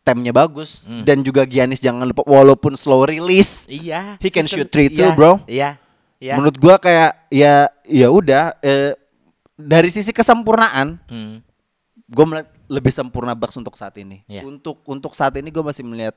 temnya bagus dan juga Giannis jangan lupa walaupun slow release Iya. He can shoot three too, iya, bro. Iya. Iya. menurut gua kayak ya ya udah eh, dari sisi kesempurnaan Hmm. gue melihat lebih sempurna Bucks untuk saat ini. Iya. Untuk untuk saat ini gue masih melihat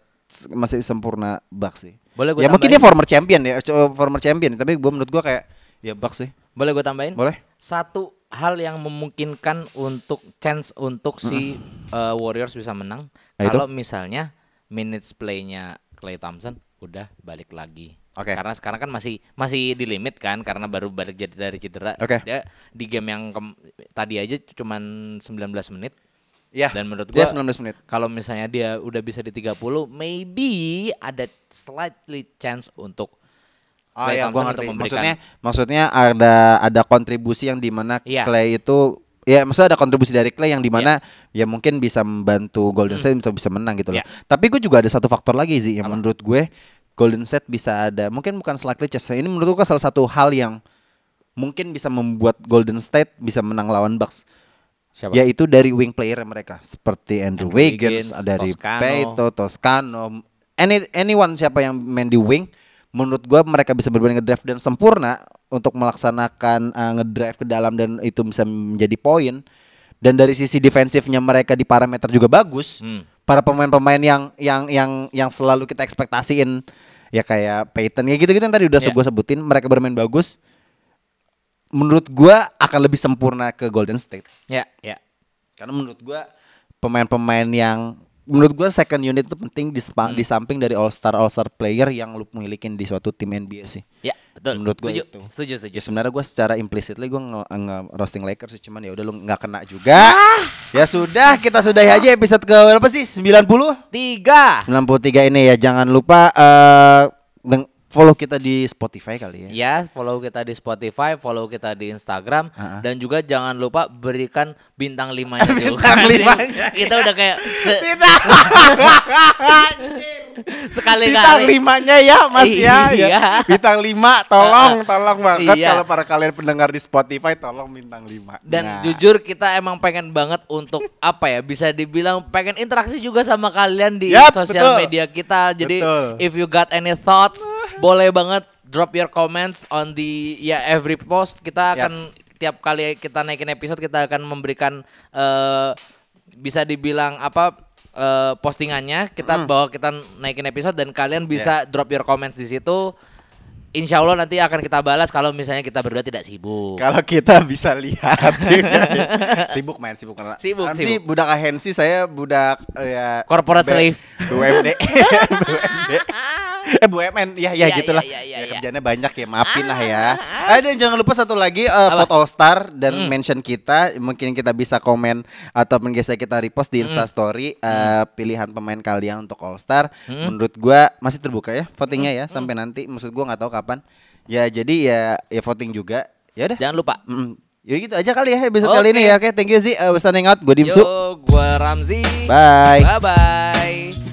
masih sempurna Bucks sih. Boleh gua ya mungkin tambahin? dia former champion ya, former champion. Tapi gue menurut gue kayak ya Bucks sih. Boleh gue tambahin? Boleh. Satu hal yang memungkinkan untuk chance untuk si uh, Warriors bisa menang Nah, kalau misalnya minutes play-nya Clay Thompson udah balik lagi. Oke. Karena sekarang kan masih masih di limit kan karena baru balik jadi dari cedera. Oke. Dia di game yang kem- tadi aja cuman 19 menit. Ya. Dan menurut dia gua 19 menit. Kalau misalnya dia udah bisa di 30, maybe ada slightly chance untuk Oh ya, gue Thompson ngerti. Maksudnya maksudnya ada ada kontribusi yang di mana Iya. Clay itu ya maksudnya ada kontribusi dari Clay yang di mana Iya. ya mungkin bisa membantu Golden Hmm. State bisa bisa menang gitu loh. Iya. Tapi gue juga ada satu faktor lagi sih yang menurut gue Golden State bisa ada mungkin bukan slightly chance. Ini menurut gue salah satu hal yang mungkin bisa membuat Golden State bisa menang lawan Bucks. siapa? Yaitu dari wing player mereka seperti Andrew, Andrew Wiggins, Wiggins, dari Toscano. Peito, Toscano, any anyone siapa yang main di wing, menurut gua mereka bisa bermain ngedrive dan sempurna untuk melaksanakan uh, ngedrive ke dalam dan itu bisa menjadi poin. Dan dari sisi defensifnya mereka di parameter juga bagus. Hmm. Para pemain-pemain yang yang yang yang selalu kita ekspektasiin ya kayak Peyton ya gitu-gitu yang tadi udah Iya. gue sebutin mereka bermain bagus. Menurut gua akan lebih sempurna ke Golden State. Ya, ya. Karena menurut gua pemain-pemain yang menurut gua second unit itu penting di, Hmm. di samping dari all star all star player yang lu milikin di suatu tim NBA sih. Ya, betul. Menurut setuju. itu. Setuju, setuju. Ya sebenarnya gua secara implicitly gua nge, nge roasting Lakers sih cuman ya udah lu nggak kena juga. Ah! Ya sudah kita sudahi aja episode ke berapa sih? 90? Tiga. 93 ini ya jangan lupa eh deng- follow kita di Spotify kali ya. Ya, follow kita di Spotify, follow kita di Instagram, Ah, ah. dan juga jangan lupa berikan bintang limanya juga. Bintang limanya. kita udah kayak. Anjir. Sekali Bintang kali. limanya ya Mas ya, ya. Iya. Bintang lima tolong Tolong banget Iya. Kalau para kalian pendengar di Spotify Tolong bintang lima Dan Nah. jujur kita emang pengen banget untuk apa ya bisa dibilang pengen interaksi juga sama kalian di Yap, sosial betul. media kita. Jadi Betul. if you got any thoughts boleh banget drop your comments on the ya every post. Kita akan tiap kali kita naikin episode kita akan memberikan eh bisa dibilang apa eh, postingannya. Kita bawa kita naikin episode dan kalian bisa drop your comments di situ. Insya Allah nanti akan kita balas kalau misalnya kita berdua tidak sibuk. Kalau kita bisa lihat. Sibuk main sibuk karena Sibuk, Nanti sibuk. budak agensi Saya budak eh, ya Corporate slave. BUMD BUMD Eh BUMN ya ya Iya, gitulah. iya, iya, ya, iya. kerjanya banyak ya, maafin lah ya. Eh dan jangan lupa satu lagi eh, Apa? foto All Star dan Hmm. mention kita, mungkin kita bisa komen ataupun bisa kita repost di Hmm. Insta Story eh, pilihan pemain kalian untuk All Star. Menurut gua masih terbuka ya votingnya ya sampai nanti. Maksud gua nggak tahu kapan. Ya jadi ya ya voting juga. Ya udah. Jangan lupa. Mm, Ya gitu aja kali ya episode kali Oke. ini ya. Oke, thank you sih. Uh, out. Gue Dimsu. Yo, gua Ramzi. Bye. Bye bye.